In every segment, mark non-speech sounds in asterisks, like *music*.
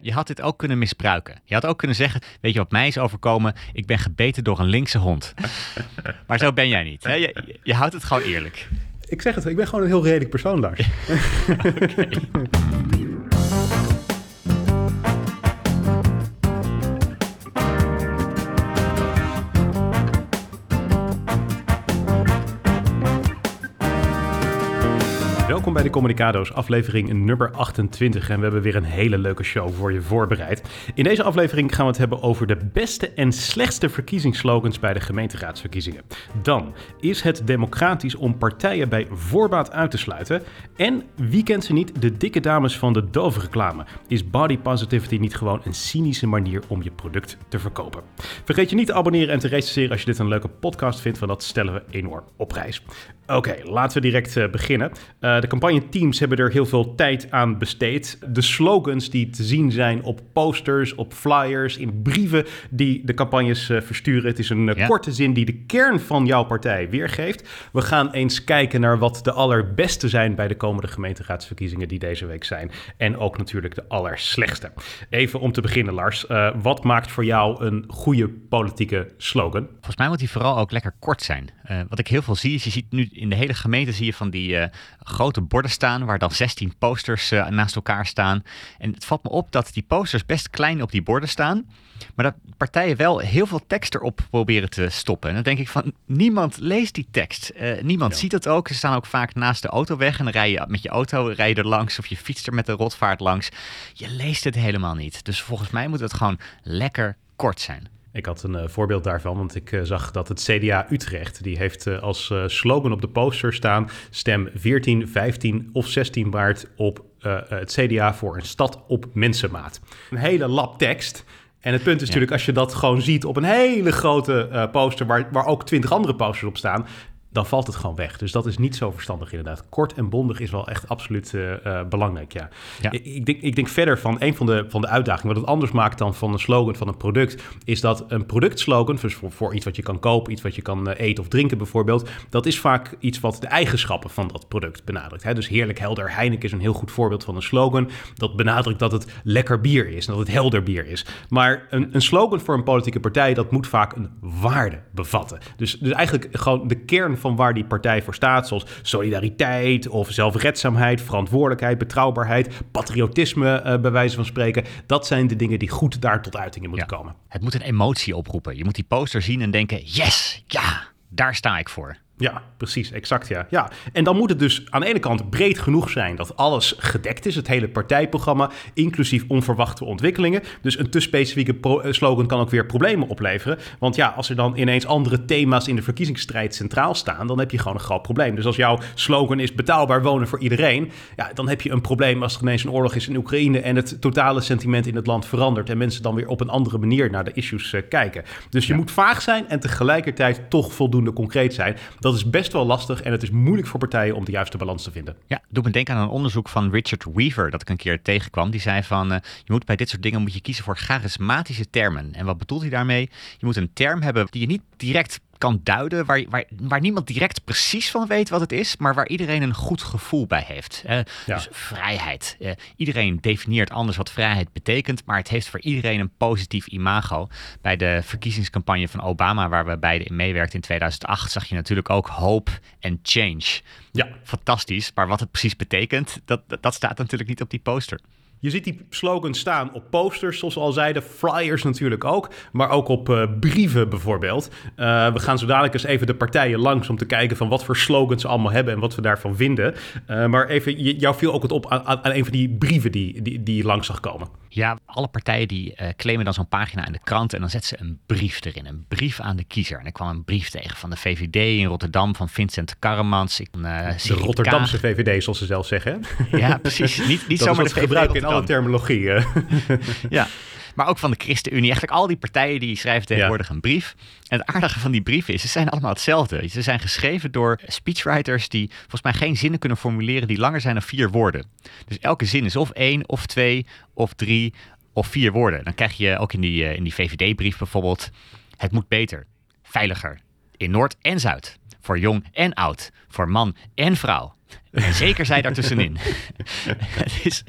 Je had dit ook kunnen misbruiken. Je had ook kunnen zeggen, weet je wat mij is overkomen? Ik ben gebeten door een linkse hond. *laughs* maar zo ben jij niet. Hè? Je, je houdt het gewoon eerlijk. Ik zeg het, ik ben gewoon een heel redelijk persoon, Lars. *laughs* Welkom bij de Communicado's, aflevering nummer 28. En we hebben weer een hele leuke show voor je voorbereid. In deze aflevering gaan we het hebben over de beste en slechtste verkiezingsslogans bij de gemeenteraadsverkiezingen. Dan is het democratisch om partijen bij voorbaat uit te sluiten. En wie kent ze niet, de dikke dames van de Dove-reclame. Is body positivity niet gewoon een cynische manier om je product te verkopen? Vergeet je niet te abonneren en te recenseren als je dit een leuke podcast vindt, want dat stellen we enorm op prijs. Oké, laten we direct uh, beginnen. Uh, de campagneteams hebben er heel veel tijd aan besteed. De slogans die te zien zijn op posters, op flyers, in brieven die de campagnes uh, versturen. Het is een ja. korte zin die de kern van jouw partij weergeeft. We gaan eens kijken naar wat de allerbeste zijn bij de komende gemeenteraadsverkiezingen die deze week zijn. En ook natuurlijk de allerslechtste. Even om te beginnen, Lars. wat maakt voor jou een goede politieke slogan? Volgens mij moet die vooral ook lekker kort zijn. wat ik heel veel zie is, je ziet nu in de hele gemeente zie je van die uh, grote borden staan waar dan 16 posters uh, naast elkaar staan. En het valt me op dat die posters best klein op die borden staan. Maar dat partijen wel heel veel tekst erop proberen te stoppen. En dan denk ik van, niemand leest die tekst. Uh, niemand ja. ziet het ook. Ze staan ook vaak naast de autoweg. En dan rij je met je auto rij je er langs of je fietst er met de rotvaart langs. Je leest het helemaal niet. Dus volgens mij moet het gewoon lekker kort zijn. Ik had een uh, voorbeeld daarvan, want ik uh, zag dat het CDA Utrecht, die heeft uh, als slogan op de poster staan, stem 14, 15 of 16 maart op het CDA voor een stad op mensenmaat. Een hele lap tekst. En het punt is ja. natuurlijk, als je dat gewoon ziet op een hele grote poster, waar, waar ook twintig andere posters op staan, dan valt het gewoon weg. Dus dat is niet zo verstandig inderdaad. Kort en bondig is wel echt absoluut uh, uh, belangrijk, ja. ja. Ik, ik, denk, ik denk verder van een van de, van de uitdagingen... wat het anders maakt dan van een slogan van een product... is dat een productslogan, dus voor, voor iets wat je kan kopen... iets wat je kan uh, eten of drinken bijvoorbeeld... dat is vaak iets wat de eigenschappen van dat product benadrukt. Hè? Dus Heerlijk Helder Heineken is een heel goed voorbeeld van een slogan... dat benadrukt dat het lekker bier is en dat het helder bier is. Maar een, een slogan voor een politieke partij... dat moet vaak een waarde bevatten. Dus, dus eigenlijk gewoon de kern van waar die partij voor staat, zoals solidariteit of zelfredzaamheid, verantwoordelijkheid, betrouwbaarheid, patriotisme, uh, bij wijze van spreken. Dat zijn de dingen die goed daar tot uiting moeten ja. komen. Het moet een emotie oproepen. Je moet die poster zien en denken: yes, ja, daar sta ik voor. Ja, precies, exact ja. ja. En dan moet het dus aan de ene kant breed genoeg zijn dat alles gedekt is, het hele partijprogramma, inclusief onverwachte ontwikkelingen. Dus een te specifieke slogan kan ook weer problemen opleveren. Want ja, als er dan ineens andere thema's in de verkiezingsstrijd centraal staan, dan heb je gewoon een groot probleem. Dus als jouw slogan is betaalbaar wonen voor iedereen, ja, dan heb je een probleem als er ineens een oorlog is in Oekraïne en het totale sentiment in het land verandert en mensen dan weer op een andere manier naar de issues uh, kijken. Dus je ja. moet vaag zijn en tegelijkertijd toch voldoende concreet zijn. Dat dat is best wel lastig en het is moeilijk voor partijen om de juiste balans te vinden. Ja, doe me denken aan een onderzoek van Richard Weaver dat ik een keer tegenkwam. Die zei van, uh, je moet bij dit soort dingen moet je kiezen voor charismatische termen. En wat bedoelt hij daarmee? Je moet een term hebben die je niet direct kan duiden, waar, waar, waar niemand direct precies van weet wat het is, maar waar iedereen een goed gevoel bij heeft. Uh, ja. Dus vrijheid. Uh, iedereen definieert anders wat vrijheid betekent, maar het heeft voor iedereen een positief imago. Bij de verkiezingscampagne van Obama, waar we beide in meewerkten in 2008, zag je natuurlijk ook hope en change. Ja. Fantastisch, maar wat het precies betekent, dat, dat staat natuurlijk niet op die poster. Je ziet die slogan staan op posters, zoals we al zeiden, flyers natuurlijk ook, maar ook op uh, brieven bijvoorbeeld. Uh, we gaan zo dadelijk eens even de partijen langs om te kijken van wat voor slogans ze allemaal hebben en wat we daarvan vinden. Uh, maar even, jou viel ook het op aan, een van die brieven die, die, die langs zag komen. Ja, alle partijen die claimen dan zo'n pagina in de krant en dan zetten ze een brief erin, een brief aan de kiezer. En ik kwam een brief tegen van de VVD in Rotterdam, van Vincent Karremans. Ik, de Rotterdamse Kaag. VVD, zoals ze zelf zeggen. Ja, precies. Niet, niet zomaar de gebruik in alle terminologie. *laughs* ja, maar ook van de ChristenUnie. Eigenlijk al die partijen die schrijven tegenwoordig ja. een brief. En het aardige van die brieven is, ze zijn allemaal hetzelfde. Ze zijn geschreven door speechwriters die volgens mij geen zinnen kunnen formuleren die langer zijn dan vier woorden. Dus elke zin is of één, of twee, of drie, of vier woorden. Dan krijg je ook in die, in die VVD-brief bijvoorbeeld, het moet beter, veiliger, in Noord en Zuid. Voor jong en oud, voor man en vrouw zeker zij daartussenin. *laughs* het,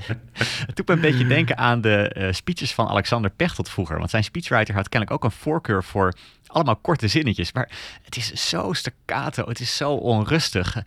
het doet me een beetje denken aan de eh, speeches van Alexander Pechtold vroeger. Want zijn speechwriter had kennelijk ook een voorkeur voor allemaal korte zinnetjes. Maar het is zo staccato, het is zo onrustig.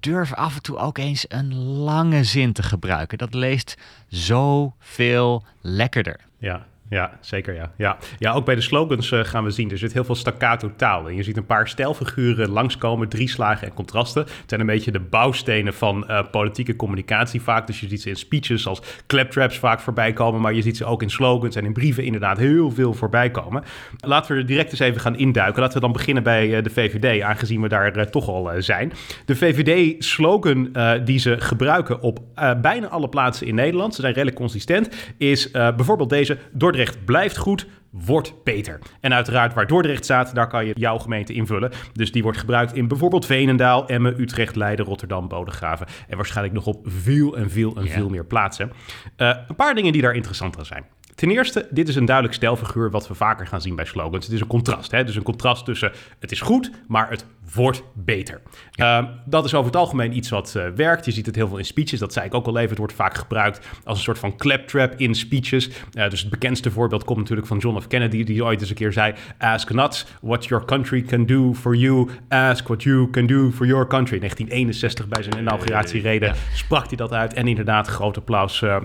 Durf af en toe ook eens een lange zin te gebruiken. Dat leest zoveel lekkerder. Ja, ja, zeker ja. ja. Ja, ook bij de slogans uh, gaan we zien, er zit heel veel staccato taal. En je ziet een paar stijlfiguren langskomen, drie slagen en contrasten. Het zijn een beetje de bouwstenen van uh, politieke communicatie vaak. Dus je ziet ze in speeches als claptraps vaak voorbij komen. Maar je ziet ze ook in slogans en in brieven inderdaad heel veel voorbij komen. Laten we er direct eens even gaan induiken. Laten we dan beginnen bij uh, de VVD, aangezien we daar toch al zijn. De VVD-slogan die ze gebruiken op bijna alle plaatsen in Nederland, ze zijn redelijk consistent, is bijvoorbeeld deze... Door Dordrecht blijft goed, wordt beter. En uiteraard waar Dordrecht staat, daar kan je jouw gemeente invullen. Dus die wordt gebruikt in bijvoorbeeld Veenendaal, Emmen, Utrecht, Leiden, Rotterdam, Bodegraven. En waarschijnlijk nog op veel en veel en veel meer plaatsen. Uh, een paar dingen die daar interessant aan zijn. Ten eerste, dit is een duidelijk stelfiguur wat we vaker gaan zien bij slogans. Het is een contrast. Hè? Dus een contrast tussen het is goed, maar het wordt beter. Ehm, dat is over het algemeen iets wat uh, werkt. Je ziet het heel veel in speeches. Dat zei ik ook al even. Het wordt vaak gebruikt als een soort van claptrap in speeches. Uh, dus het bekendste voorbeeld komt natuurlijk van John F. Kennedy, die ooit eens een keer zei: Ask not what your country can do for you. Ask what you can do for your country. In 1961 bij zijn inauguratiereden sprak hij dat uit. En inderdaad, groot applaus uh,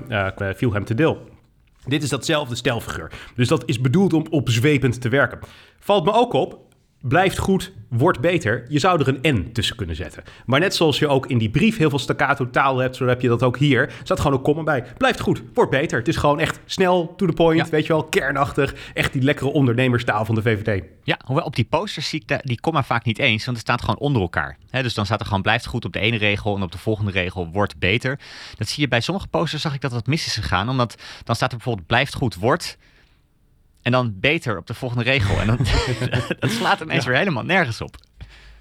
viel hem te deel. Dit is datzelfde stelfiguur. Dus dat is bedoeld om opzwepend te werken. Valt me ook op, blijft goed, wordt beter. Je zou er een N tussen kunnen zetten. Maar net zoals je ook in die brief heel veel staccato taal hebt, zo heb je dat ook hier. Staat gewoon een komma bij. Blijft goed, wordt beter. Het is gewoon echt snel, to the point, weet je wel, kernachtig. Echt die lekkere ondernemerstaal van de VVD. Ja, hoewel op die posters zie ik die komma vaak niet eens, want het staat gewoon onder elkaar. dus dan staat er gewoon blijft goed op de ene regel en op de volgende regel wordt beter. Dat zie je bij sommige posters, zag ik dat dat mis is gegaan, omdat dan staat er bijvoorbeeld blijft goed wordt en dan beter op de volgende regel. En dan, *laughs* dat slaat ineens ja. weer helemaal nergens op.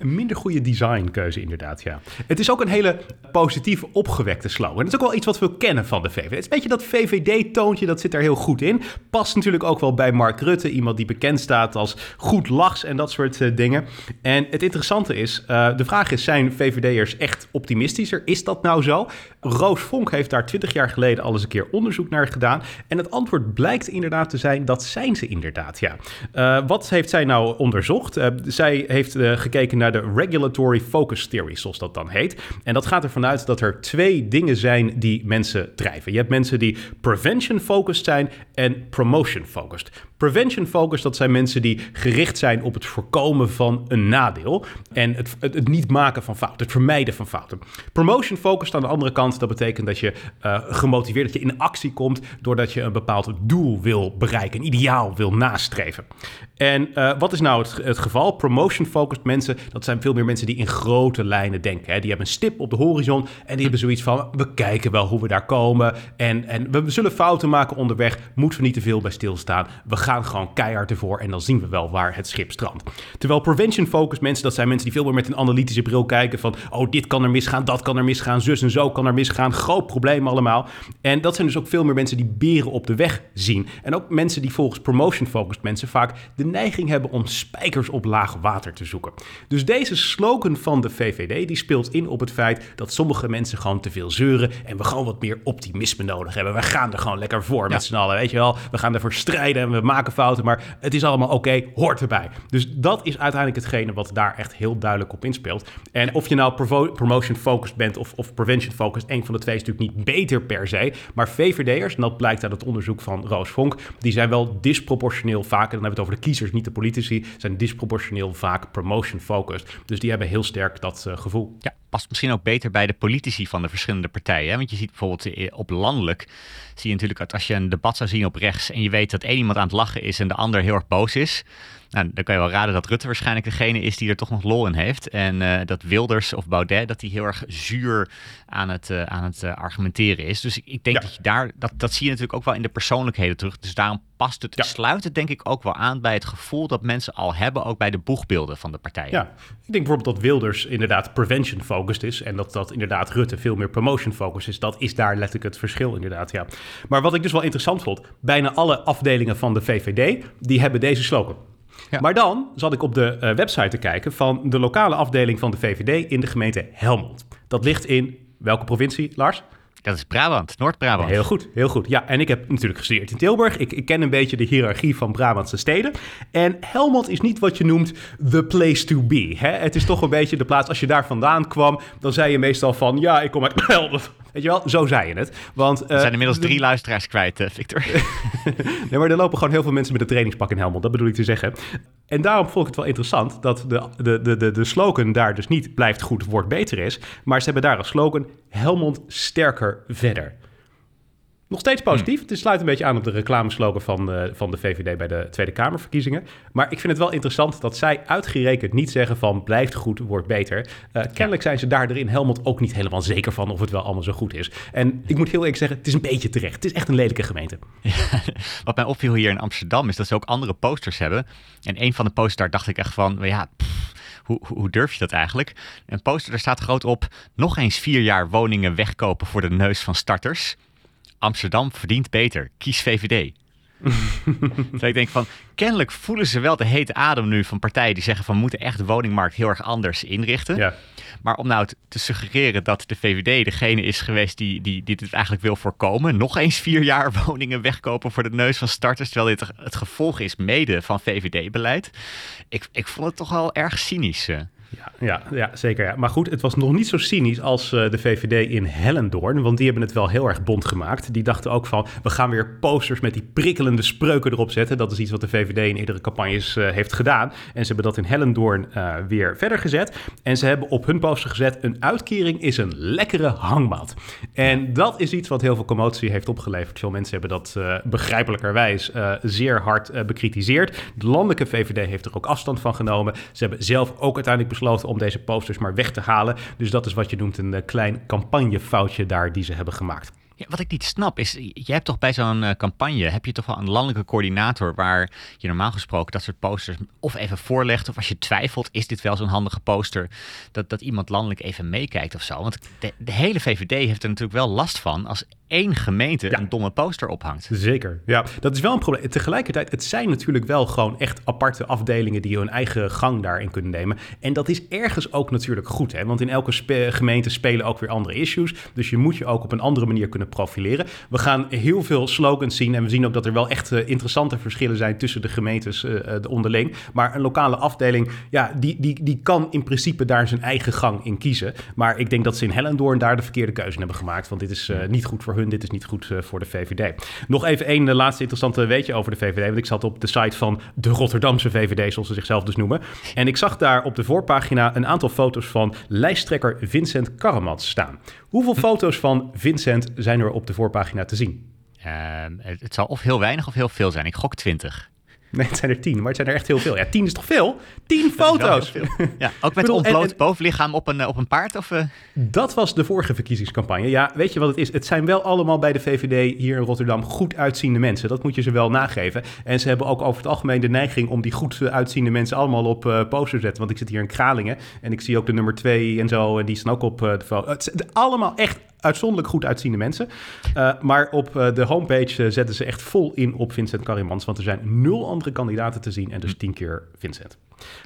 Een minder goede designkeuze inderdaad, ja. Het is ook een hele positieve, opgewekte slogan. Dat is ook wel iets wat we kennen van de VVD. Het is een beetje dat VVD-toontje, dat zit er heel goed in. Past natuurlijk ook wel bij Mark Rutte, iemand die bekend staat als goed lachs en dat soort uh, dingen. En het interessante is, uh, de vraag is, zijn VVD'ers echt optimistischer? Is dat nou zo? Roos Vonk heeft daar twintig jaar geleden al eens een keer onderzoek naar gedaan. En het antwoord blijkt inderdaad te zijn, dat zijn ze inderdaad, ja. Uh, wat heeft zij nou onderzocht? zij heeft gekeken naar de Regulatory Focus Theory, zoals dat dan heet. En dat gaat ervan uit dat er twee dingen zijn die mensen drijven. Je hebt mensen die prevention-focused zijn en promotion-focused. Prevention-focused, dat zijn mensen die gericht zijn op het voorkomen van een nadeel. En het, het, niet maken van fouten, het vermijden van fouten. Promotion-focused aan de andere kant, dat betekent dat je uh, gemotiveerd, dat je in actie komt doordat je een bepaald doel wil bereiken, een ideaal wil nastreven. En uh, wat is nou het, het geval? Promotion-focused mensen, dat zijn veel meer mensen die in grote lijnen denken. Hè. Die hebben een stip op de horizon en die hebben zoiets van: we kijken wel hoe we daar komen. En, en we zullen fouten maken onderweg. Moeten we niet te veel bij stilstaan. We gaan gewoon keihard ervoor en dan zien we wel waar het schip strandt. Terwijl prevention-focused mensen, dat zijn mensen die veel meer met een analytische bril kijken van: oh, dit kan er misgaan, dat kan er misgaan, zus en zo kan er misgaan. Groot probleem allemaal. En dat zijn dus ook veel meer mensen die beren op de weg zien. En ook mensen die volgens promotion-focused mensen vaak de neiging hebben om spijkers op laag water te zoeken. Dus deze slogan van de VVD die speelt in op het feit dat sommige mensen gewoon te veel zeuren en we gewoon wat meer optimisme nodig hebben. We gaan er gewoon lekker voor met z'n allen, weet je wel. We gaan ervoor strijden en we maken fouten, maar het is allemaal oké, hoort erbij. Dus dat is uiteindelijk hetgene wat daar echt heel duidelijk op inspeelt. En of je nou promotion-focused bent of, of prevention-focused, een van de twee is natuurlijk niet beter per se. Maar VVD'ers, en dat blijkt uit het onderzoek van Roos Vonk, die zijn wel disproportioneel vaak, en dan hebben we het over de kiezers, niet de politici, zijn disproportioneel vaak promotion-focused. Dus die hebben heel sterk dat uh, gevoel. Ja, past misschien ook beter bij de politici van de verschillende partijen. Want je ziet bijvoorbeeld eh, op landelijk, zie je natuurlijk dat als je een debat zou zien op rechts en je weet dat één iemand aan het lachen is en de ander heel erg boos is, nou, dan kan je wel raden dat Rutte waarschijnlijk degene is die er toch nog lol in heeft. En uh, dat Wilders of Baudet, dat die heel erg zuur aan het, uh, aan het uh, argumenteren is. Dus ik, denk ja. dat je daar, dat, dat zie je natuurlijk ook wel in de persoonlijkheden terug. Dus daarom past het, ja. sluit het denk ik ook wel aan bij het gevoel dat mensen al hebben, ook bij de boegbeelden van de partijen. Ja, ik denk bijvoorbeeld dat Wilders inderdaad prevention-focused is en dat dat inderdaad Rutte veel meer promotion-focused is. Dat is daar letterlijk het verschil inderdaad, ja. Maar wat ik dus wel interessant vond, bijna alle afdelingen van de VVD, die hebben deze slogan. Ja. Maar dan zat ik op de uh, website te kijken van de lokale afdeling van de VVD in de gemeente Helmond. Dat ligt in welke provincie, Lars? Dat is Brabant, Noord-Brabant. Heel goed, heel goed. Ja, en ik heb natuurlijk gestudeerd in Tilburg. Ik, ik, ken een beetje de hiërarchie van Brabantse steden. En Helmond is niet wat je noemt the place to be. Hè? Het is toch een beetje de plaats, als je daar vandaan kwam, dan zei je meestal van, ja, ik kom uit *laughs* Helmond. Weet je wel, zo zei je het. Want, uh, zijn inmiddels drie luisteraars kwijt, uh, Victor. *laughs* nee, maar er lopen gewoon heel veel mensen met een trainingspak in Helmond. Dat bedoel ik te zeggen. En daarom vond ik het wel interessant dat de, de, de, de, de slogan daar dus niet blijft goed, wordt beter is. Maar ze hebben daar als slogan Helmond sterker verder. Nog steeds positief. Hmm. Het sluit een beetje aan op de reclameslogan van, de, van de VVD bij de Tweede Kamerverkiezingen. Maar ik vind het wel interessant dat zij uitgerekend niet zeggen van blijft goed, wordt beter. Uh, kennelijk zijn ze daar in Helmond ook niet helemaal zeker van of het wel allemaal zo goed is. En ik moet heel eerlijk zeggen, het is een beetje terecht. Het is echt een lelijke gemeente. *laughs* wat mij opviel hier in Amsterdam is dat ze ook andere posters hebben. En een van de posters daar dacht ik echt van, ja... hoe, hoe, durf je dat eigenlijk? Een poster, daar staat groot op: nog eens vier jaar woningen wegkopen voor de neus van starters. Amsterdam verdient beter. Kies VVD. dus *laughs* ik denk van, kennelijk voelen ze wel de hete adem nu van partijen die zeggen van we moeten echt de woningmarkt heel erg anders inrichten. Ja. Maar om nou te suggereren dat de VVD degene is geweest die, die, die dit eigenlijk wil voorkomen, nog eens vier jaar *laughs* woningen wegkopen voor de neus van starters, terwijl dit het gevolg is mede van VVD-beleid. Ik, ik vond het toch wel erg cynisch. Eh. Ja, ja, ja, zeker. Ja. Maar goed, het was nog niet zo cynisch als uh, de VVD in Hellendoorn. Want die hebben het wel heel erg bond gemaakt. Die dachten ook van, we gaan weer posters met die prikkelende spreuken erop zetten. Dat is iets wat de VVD in eerdere campagnes uh, heeft gedaan. En ze hebben dat in Hellendoorn uh, weer verder gezet. En ze hebben op hun poster gezet, een uitkering is een lekkere hangmat. En dat is iets wat heel veel commotie heeft opgeleverd. Veel mensen hebben dat begrijpelijkerwijs zeer hard bekritiseerd. De landelijke VVD heeft er ook afstand van genomen. Ze hebben zelf ook uiteindelijk besloten om deze posters maar weg te halen. Dus dat is wat je noemt een eh, klein campagnefoutje daar die ze hebben gemaakt. Ja, wat ik niet snap is, je hebt toch bij zo'n uh, campagne, heb je toch wel een landelijke coördinator waar je normaal gesproken dat soort posters of even voorlegt of als je twijfelt, is dit wel zo'n handige poster, dat, dat iemand landelijk even meekijkt of zo. Want de, de hele VVD heeft er natuurlijk wel last van als één gemeente een domme poster ophangt. Zeker, ja. Dat is wel een probleem. Tegelijkertijd, het zijn natuurlijk wel gewoon echt aparte afdelingen die hun eigen gang daarin kunnen nemen. En dat is ergens ook natuurlijk goed, hè. Want in elke gemeente spelen ook weer andere issues. Dus je moet je ook op een andere manier kunnen profileren. We gaan heel veel slogans zien en we zien ook dat er wel echt uh, interessante verschillen zijn tussen de gemeentes uh, de onderling. Maar een lokale afdeling, ja, die, die, die kan in principe daar zijn eigen gang in kiezen. Maar ik denk dat ze in Hellendoorn daar de verkeerde keuze hebben gemaakt. Want dit is niet goed voor hun, dit is niet goed voor de VVD. Nog even één laatste interessante weetje over de VVD. Want ik zat op de site van de Rotterdamse VVD, zoals ze zichzelf dus noemen. En ik zag daar op de voorpagina een aantal foto's van lijsttrekker Vincent Karremans staan. Hoeveel foto's van Vincent zijn er op de voorpagina te zien? Ehm, het, zal of heel weinig of heel veel zijn. Ik gok 20. Nee, het zijn er tien, maar het zijn er echt heel veel. Ja, tien is toch veel? Tien foto's! Ja, ook met een ontbloot bovenlichaam op een, op een paard? Of, uh... Dat was de vorige verkiezingscampagne. Ja, weet je wat het is? Het zijn wel allemaal bij de VVD hier in Rotterdam goed uitziende mensen. Dat moet je ze wel nageven. En ze hebben ook over het algemeen de neiging om die goed uitziende mensen allemaal op uh, poster te zetten. Want ik zit hier in Kralingen en ik zie ook de nummer twee en zo. En die staan ook op uh, de foto. Het zijn allemaal echt uitzonderlijk goed uitziende mensen. Uh, maar op uh, de homepage uh, zetten ze echt vol in op Vincent Karimans. Want er zijn nul andere kandidaten te zien en dus tien keer Vincent.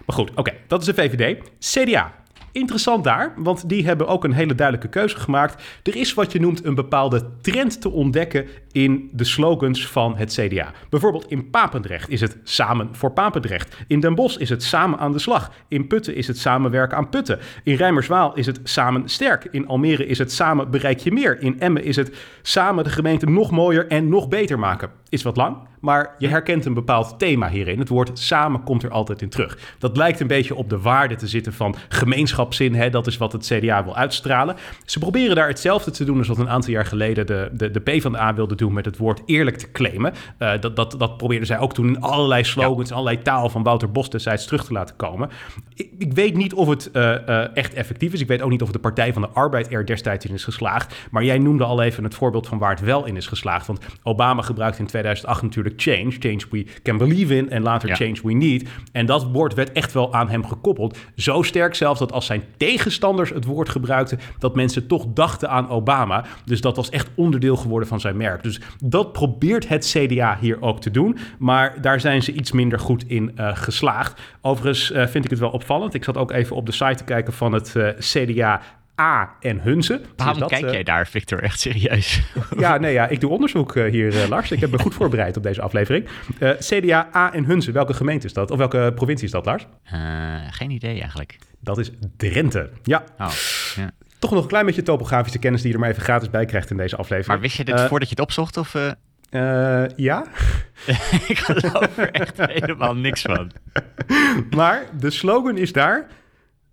Maar goed, oké, dat is de VVD. CDA. Interessant daar, want die hebben ook een hele duidelijke keuze gemaakt. Er is wat je noemt een bepaalde trend te ontdekken in de slogans van het CDA. Bijvoorbeeld in Papendrecht is het samen voor Papendrecht. In Den Bosch is het samen aan de slag. In Putten is het samenwerken aan Putten. In Rijmerswaal is het samen sterk. In Almere is het samen bereik je meer. In Emmen is het samen de gemeente nog mooier en nog beter maken. Is wat lang, maar je herkent een bepaald thema hierin. Het woord samen komt er altijd in terug. Dat lijkt een beetje op de waarde te zitten van gemeenschapszin. Hè? Dat is wat het CDA wil uitstralen. Ze proberen daar hetzelfde te doen als wat een aantal jaar geleden de, de, de PvdA wilde doen met het woord eerlijk te claimen. Uh, dat, dat, dat probeerden zij ook toen in allerlei slogans, ja. allerlei taal van Wouter Bos destijds terug te laten komen. Ik, ik weet niet of het uh, uh, echt effectief is. Ik weet ook niet of de Partij van de Arbeid er destijds in is geslaagd. Maar jij noemde al even het voorbeeld van waar het wel in is geslaagd. Want Obama gebruikte in 2008 natuurlijk change. Change we can believe in en later ja. change we need. En dat woord werd echt wel aan hem gekoppeld. Zo sterk zelfs dat als zijn tegenstanders het woord gebruikten, dat mensen toch dachten aan Obama. Dus dat was echt onderdeel geworden van zijn merk. Dus dat probeert het CDA hier ook te doen. Maar daar zijn ze iets minder goed in uh, geslaagd. Overigens uh, vind ik het wel opvallend. Ik zat ook even op de site te kijken van het uh, CDA A en Hunze. Waarom Dus dat, kijk eh, jij daar, Victor? Echt serieus? *laughs* Ja, nee, ja, ik doe onderzoek eh, hier, eh, Lars. Ik heb me goed voorbereid op deze aflevering. CDA, A en Hunze, welke gemeente is dat? Of welke provincie is dat, Lars? Geen idee eigenlijk. Dat is Drenthe. Ja, Oh, ja. toch nog een klein beetje topografische kennis die je er maar even gratis bij krijgt in deze aflevering. Maar wist je dit voordat je het opzocht? Of, ja, *laughs* ik geloof er echt helemaal niks van. *laughs* maar de slogan is daar...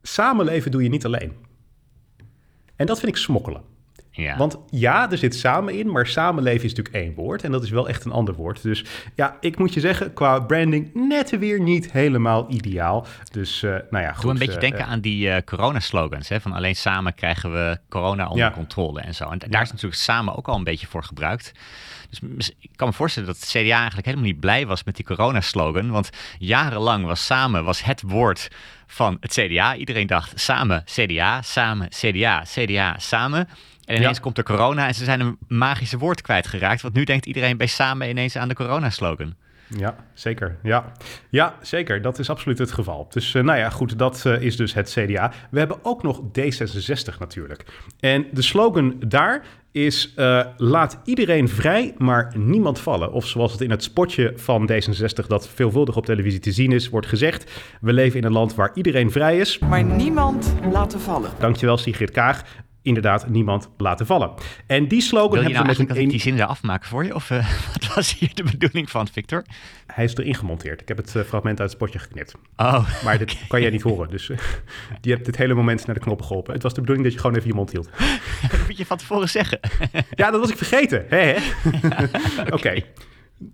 Samenleven doe je niet alleen. En dat vind ik smokkelen. Ja. Want ja, er zit samen in, maar samenleven is natuurlijk één woord. En dat is wel echt een ander woord. Dus ja, ik moet je zeggen, qua branding net weer niet helemaal ideaal. Dus eh, nou ja, goed. Doe een beetje eh, denken eh, aan die corona-slogans. Hè? Van alleen samen krijgen we corona onder Ja. controle en zo. En daar is natuurlijk samen ook al een beetje voor gebruikt. Dus ik kan me voorstellen dat het CDA eigenlijk helemaal niet blij was met die corona-slogan. Want jarenlang was samen was het woord van het CDA. Iedereen dacht samen CDA, samen CDA, CDA, samen. En ineens Ja. komt er corona en ze zijn een magische woord kwijtgeraakt. Want nu denkt iedereen bij samen ineens aan de corona-slogan. Ja, zeker. Ja. ja, zeker. Dat is absoluut het geval. Dus eh, nou ja, goed, dat eh, is dus het CDA. We hebben ook nog D66 natuurlijk. En de slogan daar is eh, laat iedereen vrij, maar niemand vallen. Of zoals het in het spotje van D66 dat veelvuldig op televisie te zien is, wordt gezegd. We leven in een land waar iedereen vrij is. maar niemand laten vallen. Dankjewel Sigrid Kaag. Inderdaad, niemand laten vallen. En die slogan hebben nou ze met dat een... die zin er afmaken voor je? Of eh, *laughs* wat was hier de bedoeling van, Victor? Hij is erin gemonteerd. Ik heb het eh, fragment uit het spotje geknipt. Oh, *laughs* Maar dit kan jij niet horen. Dus eh, *laughs* je hebt dit hele moment naar de knoppen geholpen. Het was de bedoeling dat je gewoon even je mond hield. dat moet je van tevoren zeggen. Ja, dat was ik vergeten. Hè, hè? Oké.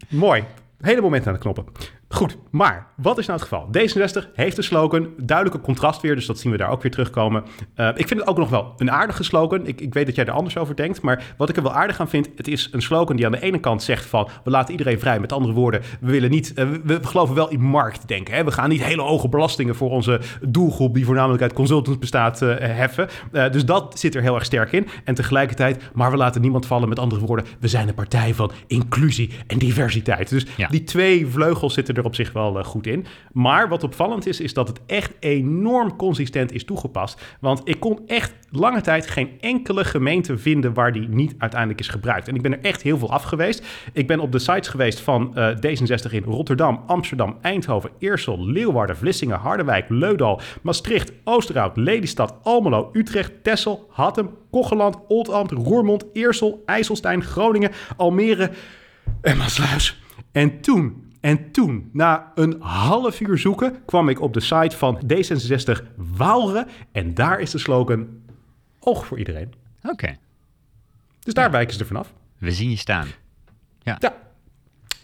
Mooi. Hele moment naar de knoppen. Goed, maar wat is nou het geval? D66 heeft een slogan, duidelijke contrast weer, dus dat zien we daar ook weer terugkomen. Eh, ik vind het ook nog wel een aardige slogan. Ik, ik weet dat jij er anders over denkt, maar wat ik er wel aardig aan vind, het is een slogan die aan de ene kant zegt van, we laten iedereen vrij. Met andere woorden, we willen niet, eh, we, we geloven wel in marktdenken. Hè? We gaan niet hele hoge belastingen voor onze doelgroep, die voornamelijk uit consultants bestaat, eh, heffen. Dus dat zit er heel erg sterk in. En tegelijkertijd, maar we laten niemand vallen. Met andere woorden, we zijn een partij van inclusie en diversiteit. Dus Ja. die twee vleugels zitten er op zich wel eh, goed in. Maar wat opvallend is, is dat het echt enorm consistent is toegepast. Want ik kon echt lange tijd geen enkele gemeente vinden waar die niet uiteindelijk is gebruikt. En ik ben er echt heel veel af geweest. Ik ben op de sites geweest van eh, D66 in Rotterdam, Amsterdam, Eindhoven, Eersel, Leeuwarden, Vlissingen, Harderwijk, Leudal, Maastricht, Oosterhout, Lelystad, Almelo, Utrecht, Texel, Hattem, Kocheland, Oldambt, Roermond, Eersel, IJsselstein, Groningen, Almere en Maasluis. En toen, en toen, na een half uur zoeken, kwam ik op de site van D66 Waalre. En daar is de slogan oog voor iedereen. Oké, Dus daar wijken ze er vanaf. we zien je staan. Ja.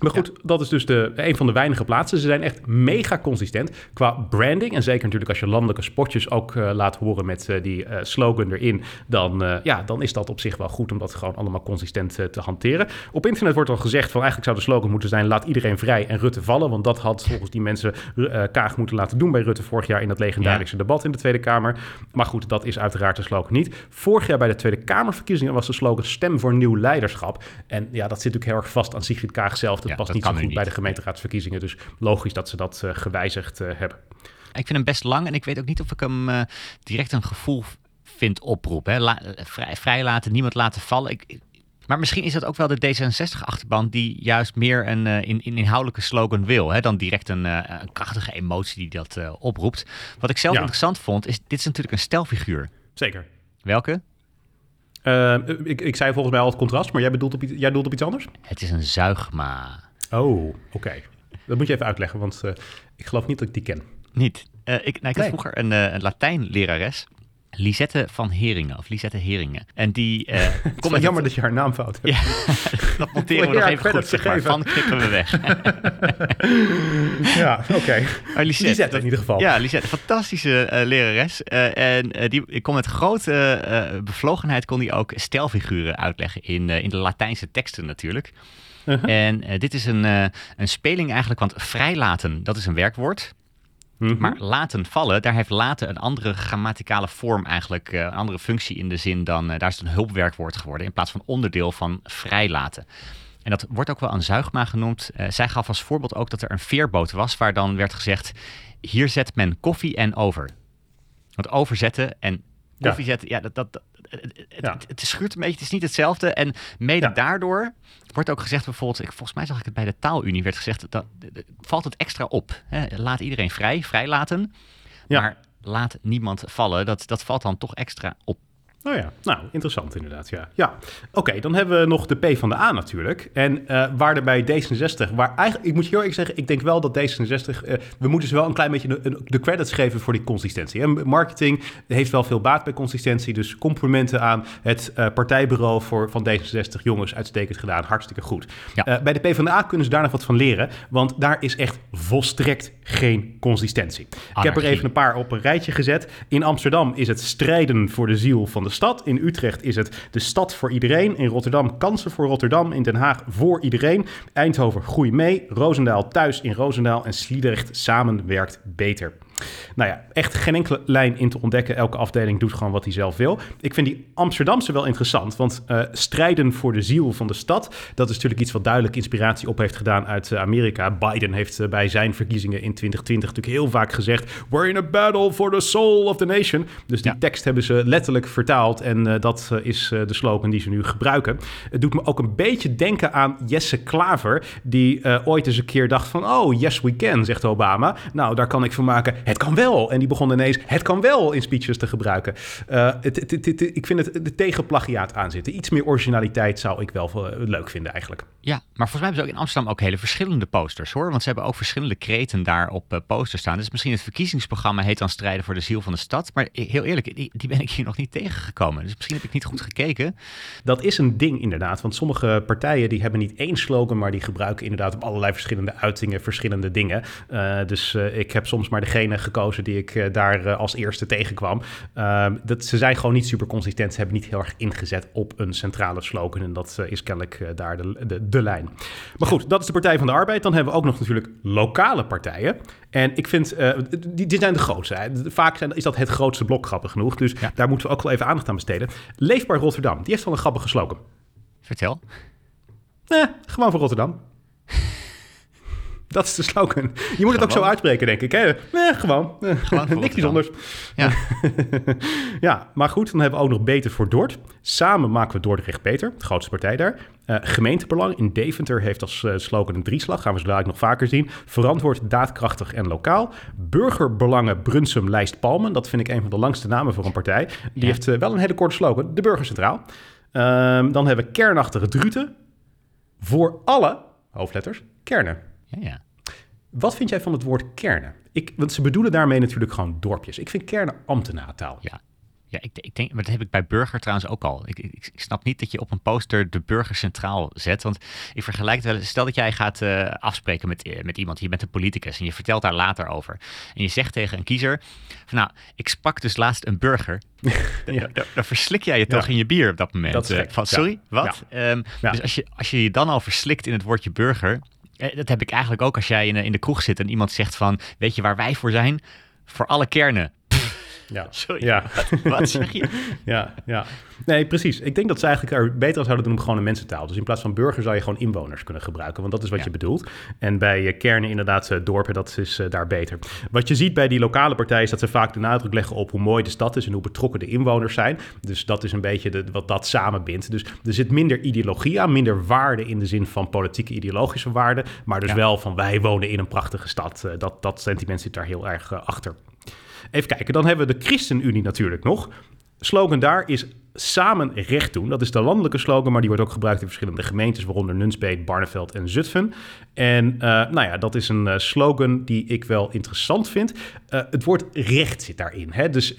Maar goed, dat is dus de, een van de weinige plaatsen. Ze zijn echt mega consistent qua branding. En zeker natuurlijk als je landelijke spotjes ook eh, laat horen met eh, die eh, slogan erin. Dan, ja, dan is dat op zich wel goed om dat gewoon allemaal consistent te hanteren. Op internet wordt al gezegd van eigenlijk zou de slogan moeten zijn... laat iedereen vrij en Rutte vallen. Want dat had volgens die mensen Kaag moeten laten doen bij Rutte vorig jaar... in dat legendarische debat in de Tweede Kamer. Maar goed, dat is uiteraard de slogan niet. Vorig jaar bij de Tweede Kamerverkiezingen was de slogan... stem voor nieuw leiderschap. En ja, dat zit natuurlijk heel erg vast aan Sigrid Kaag zelf. Dat Ja, past dat niet zo goed bij de gemeenteraadsverkiezingen. Dus logisch dat ze dat eh, gewijzigd eh, hebben. Ik vind hem best lang en ik weet ook niet of ik hem eh, direct een gevoel vind oproepen. Hè. La- eh, vrij, vrijlaten, niemand laten vallen. Ik, ik- maar misschien is dat ook wel de D66-achterban die juist meer een, in, in inhoudelijke slogan wil. Hè, dan direct een, een krachtige emotie die dat oproept. Wat ik zelf Ja. interessant vond, is dit is natuurlijk een stelfiguur. Zeker. Welke? Eh, ik, ik zei volgens mij al het contrast, maar jij bedoelt op, iets- jij bedoelt op iets anders? Het is een zuigma. Oh, oké. Dat moet je even uitleggen, want eh, ik geloof niet dat ik die ken. Niet. Eh, ik, nou, ik had vroeger een, eh, een Latijnlerares. Lisette van Heringen, of Lisette Heringen. En die *laughs* Het is met jammer het- dat je haar naam fout hebt. Ja, *laughs* dat monteren we Ja, nog even goed, zeg maar. Van knippen we weg. *laughs* Ja, oké. Maar Lisette, Lisette in ieder geval. Ja, Lisette, fantastische eh, lerares. Eh, en die ik kon met grote bevlogenheid kon die ook stelfiguren uitleggen in, in de Latijnse teksten natuurlijk. Uh-huh. En dit is een, een speling eigenlijk, want vrijlaten, dat is een werkwoord. Mhm. Maar laten vallen, daar heeft laten een andere grammaticale vorm eigenlijk, eh, een andere functie in de zin dan, eh, daar is het een hulpwerkwoord geworden in plaats van onderdeel van vrijlaten. En dat wordt ook wel een zuigma genoemd. Eh, zij gaf als voorbeeld ook dat er een veerboot was waar dan werd gezegd, hier zet men koffie en over. Want overzetten en koffiezetten, ja, dat, dat, Ja. het, het schuurt een beetje, het is niet hetzelfde. En mede Ja. daardoor wordt ook gezegd bijvoorbeeld, ik, volgens mij zag ik het bij de taalunie, werd gezegd, dat, valt het extra op. Hè? Laat iedereen vrij, vrij laten, Ja. maar laat niemand vallen. Dat, dat valt dan toch extra op. Oh ja, nou, interessant inderdaad, ja. ja. Oké, dan hebben we nog de P van de A natuurlijk. En eh, waar er bij D66, waar eigenlijk, ik moet je heel eerlijk zeggen, ik denk wel dat D66, eh, we moeten ze wel een klein beetje de, credits geven voor die consistentie. En marketing heeft wel veel baat bij consistentie, dus complimenten aan het eh, partijbureau voor, van D66. Jongens, uitstekend gedaan, hartstikke goed. Ja. Bij de P van de A kunnen ze daar nog wat van leren, want daar is echt volstrekt geen consistentie. Ik heb er even een paar op een rijtje gezet. In Amsterdam is het strijden voor de ziel van de stad. In Utrecht is het de stad voor iedereen. In Rotterdam kansen voor Rotterdam. In Den Haag voor iedereen. Eindhoven groei mee. Roosendaal thuis in Roosendaal. En Sliedrecht samen werkt beter. Nou ja, echt geen enkele lijn in te ontdekken. Elke afdeling doet gewoon wat hij zelf wil. Ik vind die Amsterdamse wel interessant. Want eh, strijden voor de ziel van de stad. Dat is natuurlijk iets wat duidelijk inspiratie op heeft gedaan uit eh, Amerika. Biden heeft eh, bij zijn verkiezingen in 2020 natuurlijk heel vaak gezegd. We're in a battle for the soul of the nation. Dus die Ja. tekst hebben ze letterlijk vertaald. En dat is de slogan die ze nu gebruiken. Het doet me ook een beetje denken aan Jesse Klaver. Die ooit eens een keer dacht van... Oh, yes we can, zegt Obama. Nou, daar kan ik van maken. Het kan wel. En die begon ineens het kan wel in speeches te gebruiken. Eh, het, het, het- het- ik vind het de tegen plagiaat aanzitten. Iets meer originaliteit zou ik wel eh, leuk vinden eigenlijk. Ja, maar volgens mij hebben ze ook in Amsterdam ook hele verschillende posters hoor. Want ze hebben ook verschillende kreten daar op eh, posters staan. Dus misschien het verkiezingsprogramma heet dan Strijden voor de Ziel van de Stad. Maar heel eerlijk, die, die ben ik hier nog niet tegengekomen. Dus misschien heb ik niet goed gekeken. Dat is een ding inderdaad, want sommige partijen die hebben niet één slogan, maar die gebruiken inderdaad op allerlei verschillende uitingen verschillende dingen. Dus ik heb soms maar degene gekozen die ik eh, daar eh, als eerste tegenkwam. Eh, dat, ze zijn gewoon niet super consistent, ze hebben niet heel erg ingezet op een centrale slogan en dat eh, is kennelijk daar de, de, de lijn. Maar goed, dat is de Partij van de Arbeid. Dan hebben we ook nog natuurlijk lokale partijen. En ik vind, die, die zijn de grootste. hè. Vaak zijn, is dat het grootste blok, grappig genoeg. Dus Ja. daar moeten we ook wel even aandacht aan besteden. Leefbaar Rotterdam, die heeft wel een grappige slogan. Vertel. Eh, gewoon voor Rotterdam. Dat is de slogan. Je moet het ook zo uitspreken, denk ik. Hè? Eh, gewoon. Eh, Gewoon Niks bijzonders. Ja. *laughs* Ja, maar goed, dan hebben we ook nog Beter voor Dort. Samen maken we Dordrecht beter, de grootste partij daar. Eh, gemeentebelang in Deventer heeft als eh, slogan een drieslag. Gaan we zo dadelijk nog vaker zien. Verantwoord, daadkrachtig en lokaal. Burgerbelangen Brunsum Lijst Palmen. Dat vind ik een van de langste namen voor een partij. Die Ja. heeft wel een hele korte slogan. De Burger Centraal. Ehm, dan hebben we kernachtige Druten. Voor alle, hoofdletters, kernen. Ja, ja. Wat vind jij van het woord kernen? Ik, want ze bedoelen daarmee natuurlijk gewoon dorpjes. Ik vind kernen ambtenaartaal. Ja. Ja, ik, ik denk, maar dat heb ik bij burger trouwens ook al. Ik, ik, ik snap niet dat je op een poster de burger centraal zet. Want ik vergelijk het wel eens. Stel dat jij gaat eh, afspreken met, eh, met iemand. Je bent een politicus en je vertelt daar later over. En je zegt tegen een kiezer: van nou, ik sprak dus laatst een burger. *laughs* Ja. Dan, dan verslik jij je toch Ja. in je bier op dat moment. Dat is Eh, gek. van, Ja. sorry, wat? Ehm. Dus als je, als je je dan al verslikt in het woordje burger. Eh, Dat heb ik eigenlijk ook als jij in, in de kroeg zit en iemand zegt van... Weet je waar wij voor zijn? Voor alle kernen. Ja. *laughs* Sorry. Ja. Wat zeg je? *laughs* ja, ja. Nee, precies. Ik denk dat ze eigenlijk er beter aan zouden doen om gewoon een mensentaal. Dus in plaats van burger zou je gewoon inwoners kunnen gebruiken. Want dat is wat Ja. je bedoelt. En bij eh, kernen inderdaad eh, dorpen, dat is eh, daar beter. Wat je ziet bij die lokale partijen is dat ze vaak de nadruk leggen op hoe mooi de stad is en hoe betrokken de inwoners zijn. Dus dat is een beetje de, wat dat samenbindt. Dus er zit minder ideologie aan, minder waarde in de zin van politieke ideologische waarde. Maar dus Ja. wel van wij wonen in een prachtige stad. Dat, dat sentiment zit daar heel erg achter. Even kijken, dan hebben we de ChristenUnie natuurlijk nog. Slogan daar is samen recht doen. Dat is de landelijke slogan, maar die wordt ook gebruikt in verschillende gemeentes, waaronder Nunspeet, Barneveld en Zutphen. En eh, nou ja, dat is een eh, slogan die ik wel interessant vind. Eh, het woord recht zit daarin. Hè? Dus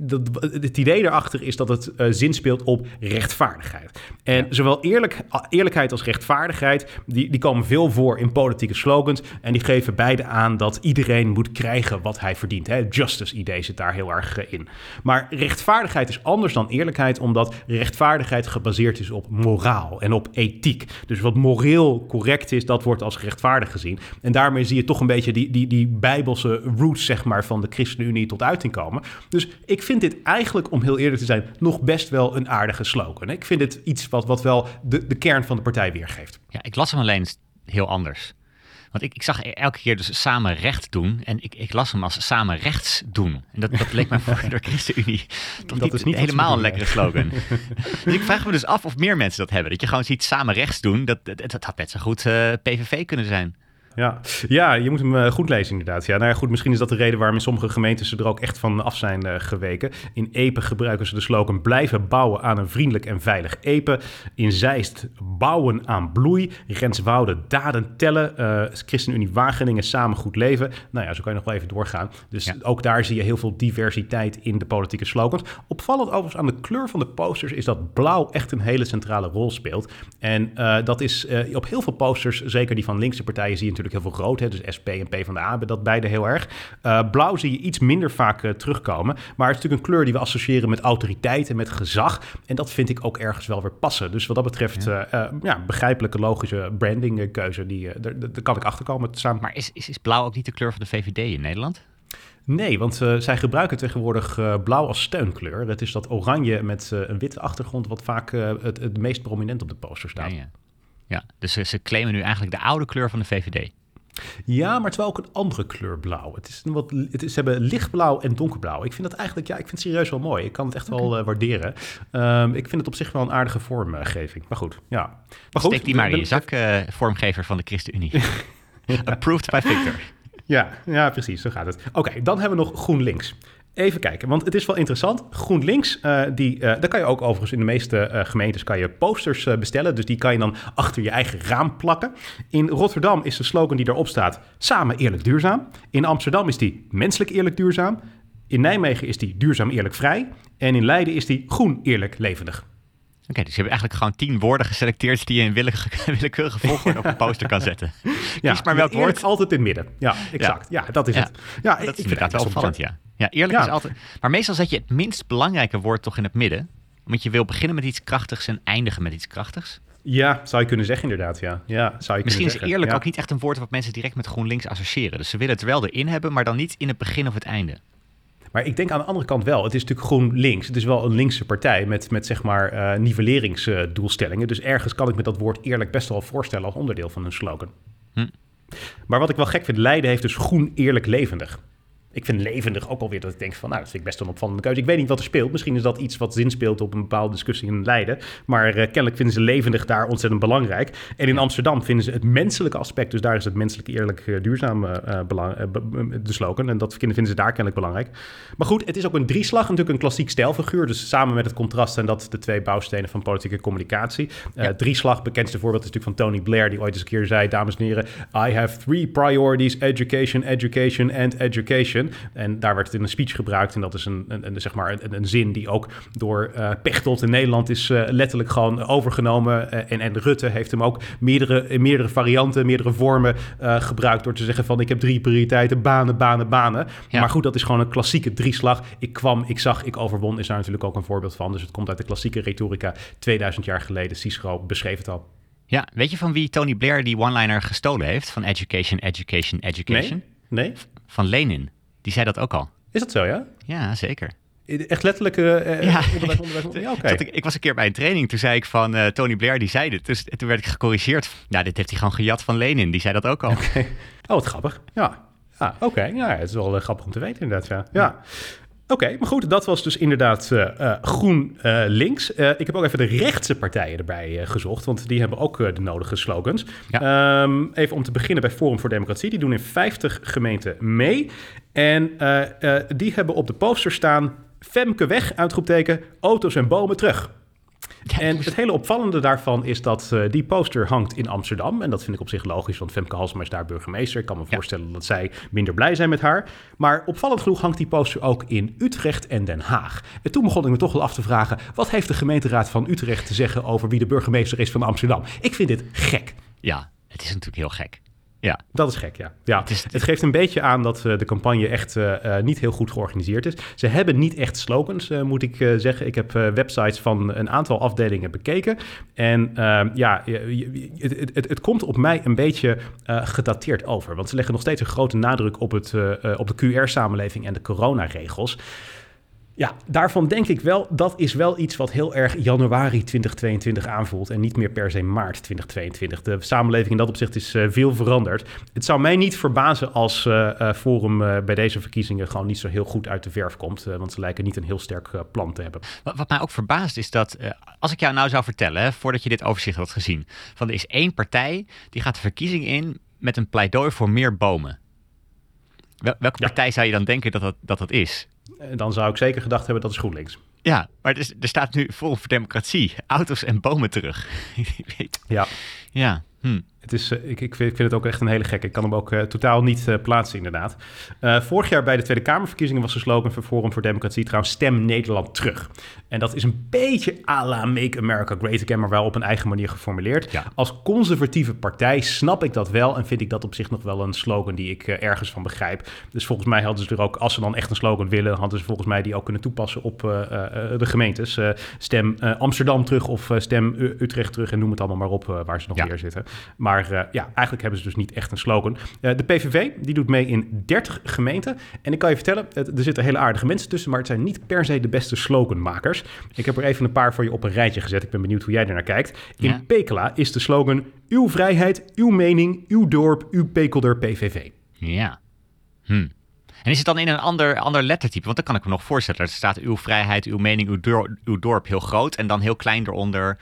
dat, het idee daarachter is dat het eh, zinspeelt op rechtvaardigheid. En zowel eerlijk, eerlijkheid als rechtvaardigheid, die, die komen veel voor in politieke slogans. En die geven beide aan dat iedereen moet krijgen wat hij verdient. Hè? Justice idee zit daar heel erg in. Maar rechtvaardigheid is anders dan eerlijkheid, omdat rechtvaardigheid gebaseerd is op moraal en op ethiek. Dus wat moreel correct is, dat wordt als rechtvaardig gezien. En daarmee zie je toch een beetje die, die, die bijbelse roots zeg maar, van de ChristenUnie tot uiting komen. Dus ik vind dit eigenlijk, om heel eerlijk te zijn, nog best wel een aardige slogan. Ik vind het iets wat, wat wel de, de kern van de partij weergeeft. Ja, ik las hem alleen heel anders. Want ik, ik zag e- elke keer dus samen recht doen. En ik, ik las hem als samen rechts doen. En dat, dat leek mij *laughs* voor de ChristenUnie toch Dat niet, is niet helemaal een lekkere slogan. *laughs* dus ik vraag me dus af of meer mensen dat hebben. Dat je gewoon ziet samen rechts doen. Dat, dat, dat had net zo goed eh, PVV kunnen zijn. Ja. ja, je moet hem eh, goed lezen inderdaad. Ja, nou ja, goed, misschien is dat de reden waarom in sommige gemeentes ze er ook echt van af zijn eh, geweken. In Epe gebruiken ze de slogan blijven bouwen aan een vriendelijk en veilig Epe. In Zeist bouwen aan bloei. Renswoude daden tellen. Eh, ChristenUnie Wageningen samen goed leven. Nou ja, zo kan je nog wel even doorgaan. Dus Ja. ook daar zie je heel veel diversiteit in de politieke slogans. Opvallend overigens aan de kleur van de posters is dat blauw echt een hele centrale rol speelt. En dat is op heel veel posters, zeker die van linkse partijen, zie je natuurlijk heel veel rood. Hè? Dus SP en PvdA hebben dat beide heel erg. Eh, blauw zie je iets minder vaak eh, terugkomen. Maar het is natuurlijk een kleur die we associëren met autoriteit en met gezag. En dat vind ik ook ergens wel weer passen. Dus wat dat betreft, ja, ja begrijpelijke, logische brandingkeuze. Die, eh, daar, kan ik achterkomen samen. Maar is, is, is blauw ook niet de kleur van de VVD in Nederland? Nee, want uh, zij gebruiken tegenwoordig uh, blauw als steunkleur. Het is dat oranje met uh, een witte achtergrond wat vaak het, het meest prominent op de poster staat. Ja, ja. ja dus ze, ze claimen nu eigenlijk de oude kleur van de VVD. Ja, maar het is wel ook een andere kleur blauw. Het is een wat, het is, ze hebben lichtblauw en donkerblauw. Ik vind dat eigenlijk, ja, ik vind het serieus wel mooi. Ik kan het echt okay. wel uh, waarderen. Um, ik vind het op zich wel een aardige vormgeving. Maar goed, ja. Maar goed, Steek die maar in je zak, uh, vormgever van de ChristenUnie. *laughs* Approved by Victor. Ja, ja, precies, zo gaat het. Oké, okay, dan hebben we nog GroenLinks. Even kijken, want het is wel interessant. GroenLinks, uh, die, uh, daar kan je ook overigens in de meeste uh, gemeentes kan je posters bestellen. Dus die kan je dan achter je eigen raam plakken. In Rotterdam is de slogan die daarop staat: Samen eerlijk duurzaam. In Amsterdam is die menselijk eerlijk duurzaam. In Nijmegen is die duurzaam eerlijk vrij. En in Leiden is die groen eerlijk levendig. Oké, okay, dus je hebt eigenlijk gewoon tien woorden geselecteerd die je in willekeurige, *laughs* willekeurige volgorde op een *laughs* poster kan zetten. Ja, Kies maar welk woord. altijd in het midden. Ja, exact. Ja, ja dat is ja. het. Ja, dat ik, is ik inderdaad wel opvallend, ja. Ja, eerlijk Ja. is altijd... Maar meestal zet je het minst belangrijke woord toch in het midden. Want je wil beginnen met iets krachtigs en eindigen met iets krachtigs. Ja, zou je kunnen zeggen inderdaad, ja. ja zou je Misschien is eerlijk ook niet echt een woord wat mensen direct met GroenLinks associëren. Dus ze willen het wel erin hebben, maar dan niet in het begin of het einde. Maar ik denk aan de andere kant wel. Het is natuurlijk GroenLinks. Het is wel een linkse partij met, met zeg maar uh, nivelleringsdoelstellingen. dus ergens kan ik me dat woord eerlijk best wel voorstellen als onderdeel van hun slogan. Hm. Maar wat ik wel gek vind, Leiden heeft dus groen, eerlijk, levendig. Ik vind levendig ook alweer dat ik denk van, nou, dat vind ik best een opvallende keuze. Ik weet niet wat er speelt. Misschien is dat iets wat zin speelt op een bepaalde discussie in Leiden. Maar uh, kennelijk vinden ze levendig daar ontzettend belangrijk. En in Amsterdam vinden ze het menselijke aspect, dus daar is het menselijk, eerlijk, uh, duurzaam uh, belang, de slogan. En dat vinden ze daar kennelijk belangrijk. Maar goed, het is ook een drieslag, natuurlijk een klassiek stijlfiguur. Dus samen met het contrast zijn dat de twee bouwstenen van politieke communicatie. Ja. drieslag, bekendste voorbeeld is natuurlijk van Tony Blair, die ooit eens een keer zei, dames en heren, I have three priorities, education, education and education. En daar werd het in een speech gebruikt. En dat is een, een, een zeg maar een, een, zin die ook door uh, Pechtold in Nederland is uh, letterlijk gewoon overgenomen. Uh, en, en Rutte heeft hem ook meerdere, meerdere varianten, meerdere vormen gebruikt. Door te zeggen van ik heb drie prioriteiten, banen, banen, banen. Ja. Maar goed, dat is gewoon een klassieke drieslag. Ik kwam, ik zag, ik overwon is daar natuurlijk ook een voorbeeld van. Dus het komt uit de klassieke retorica 2000 jaar geleden. Cicero beschreef het al. Ja, weet je van wie Tony Blair die one-liner gestolen heeft? Van education, education, education? Nee? nee? Van Lenin. Die zei dat ook al. Is dat zo, ja? Ja, zeker. Echt letterlijk uh, ja. onderwijs, onderwijs. *laughs* Ja, okay. ik, ik, was een keer bij een training, toen zei ik van uh, Tony Blair, die zei dit. Dus toen werd ik gecorrigeerd. Nou, dit heeft hij gewoon gejat van Lenin, die zei dat ook al. Okay. Oh, wat grappig. Ja, oké. Okay. Ja, het is wel uh, grappig om te weten inderdaad, ja. ja. Oké, okay, maar goed, dat was dus inderdaad uh, uh, groen uh, links. ik heb ook even de rechtse partijen erbij gezocht, want die hebben ook de nodige slogans. Ja. Um, even om te beginnen bij Forum voor Democratie. Die doen in 50 gemeenten mee. En die hebben op de poster staan... Femke weg, uitroepteken, auto's en bomen terug. En het hele opvallende daarvan is dat uh, die poster hangt in Amsterdam. En dat vind ik op zich logisch, want Femke Halsema is daar burgemeester. Ik kan me ja. voorstellen dat zij minder blij zijn met haar. Maar opvallend genoeg hangt die poster ook in Utrecht en Den Haag. En toen begon ik me toch wel af te vragen... wat heeft de gemeenteraad van Utrecht te zeggen over wie de burgemeester is van Amsterdam? Ik vind dit gek. Ja, het is natuurlijk heel gek. Ja. Dat is gek, ja. ja. Het, is, het geeft een beetje aan dat uh, de campagne echt uh, uh, niet heel goed georganiseerd is. Ze hebben niet echt slogans, moet ik zeggen. Ik heb websites van een aantal afdelingen bekeken. En ehm, ja, het, het, het, het, komt op mij een beetje gedateerd over. Want ze leggen nog steeds een grote nadruk op, het, op de QR-samenleving en de coronaregels. Ja, daarvan denk ik wel, dat is wel iets wat heel erg januari 2022 aanvoelt en niet meer per se maart 2022. De samenleving in dat opzicht is uh, veel veranderd. Het zou mij niet verbazen als uh, uh, Forum bij deze verkiezingen gewoon niet zo heel goed uit de verf komt, want ze lijken niet een heel sterk plan te hebben. Wat, wat, mij ook verbaast is dat, als ik jou nou zou vertellen, hè, voordat je dit overzicht had gezien, van er is één partij die gaat de verkiezing in met een pleidooi voor meer bomen. Wel, welke partij zou je dan denken dat dat, dat, dat is? Dan zou ik zeker gedacht hebben dat is GroenLinks. Ja, maar er, er staat nu vol voor democratie. Auto's en bomen terug. *laughs* ja. Ja. Hm. Het is, uh, ik, ik, vind het ook echt een hele gekke. Ik kan hem ook uh, totaal niet uh, plaatsen, inderdaad. vorig jaar bij de Tweede Kamerverkiezingen was de slogan van Forum voor Democratie trouwens Stem Nederland terug. En dat is een beetje à la Make America Great Again, maar wel op een eigen manier geformuleerd. Ja. Als conservatieve partij snap ik dat wel en vind ik dat op zich nog wel een slogan die ik ergens van begrijp. Dus volgens mij hadden ze er ook, als ze dan echt een slogan willen, hadden ze volgens mij die ook kunnen toepassen op de gemeentes. stem Amsterdam terug of stem Utrecht terug en noem het allemaal maar op waar ze nog Ja. meer zitten. Maar uh, ja, eigenlijk hebben ze dus niet echt een slogan. Uh, de PVV die doet mee in 30 gemeenten. En ik kan je vertellen, het, er zitten hele aardige mensen tussen, maar het zijn niet per se de beste sloganmakers. Ik heb er even een paar voor je op een rijtje gezet. Ik ben benieuwd hoe jij ernaar kijkt. In Ja. Pekela is de slogan: Uw vrijheid, uw mening, uw dorp, uw Pekelder PVV. Ja. Hm. En is het dan in een ander, ander lettertype? Want dan kan ik me nog voorstellen. Er staat uw vrijheid, uw mening, uw, dor- uw dorp heel groot. En dan heel klein eronder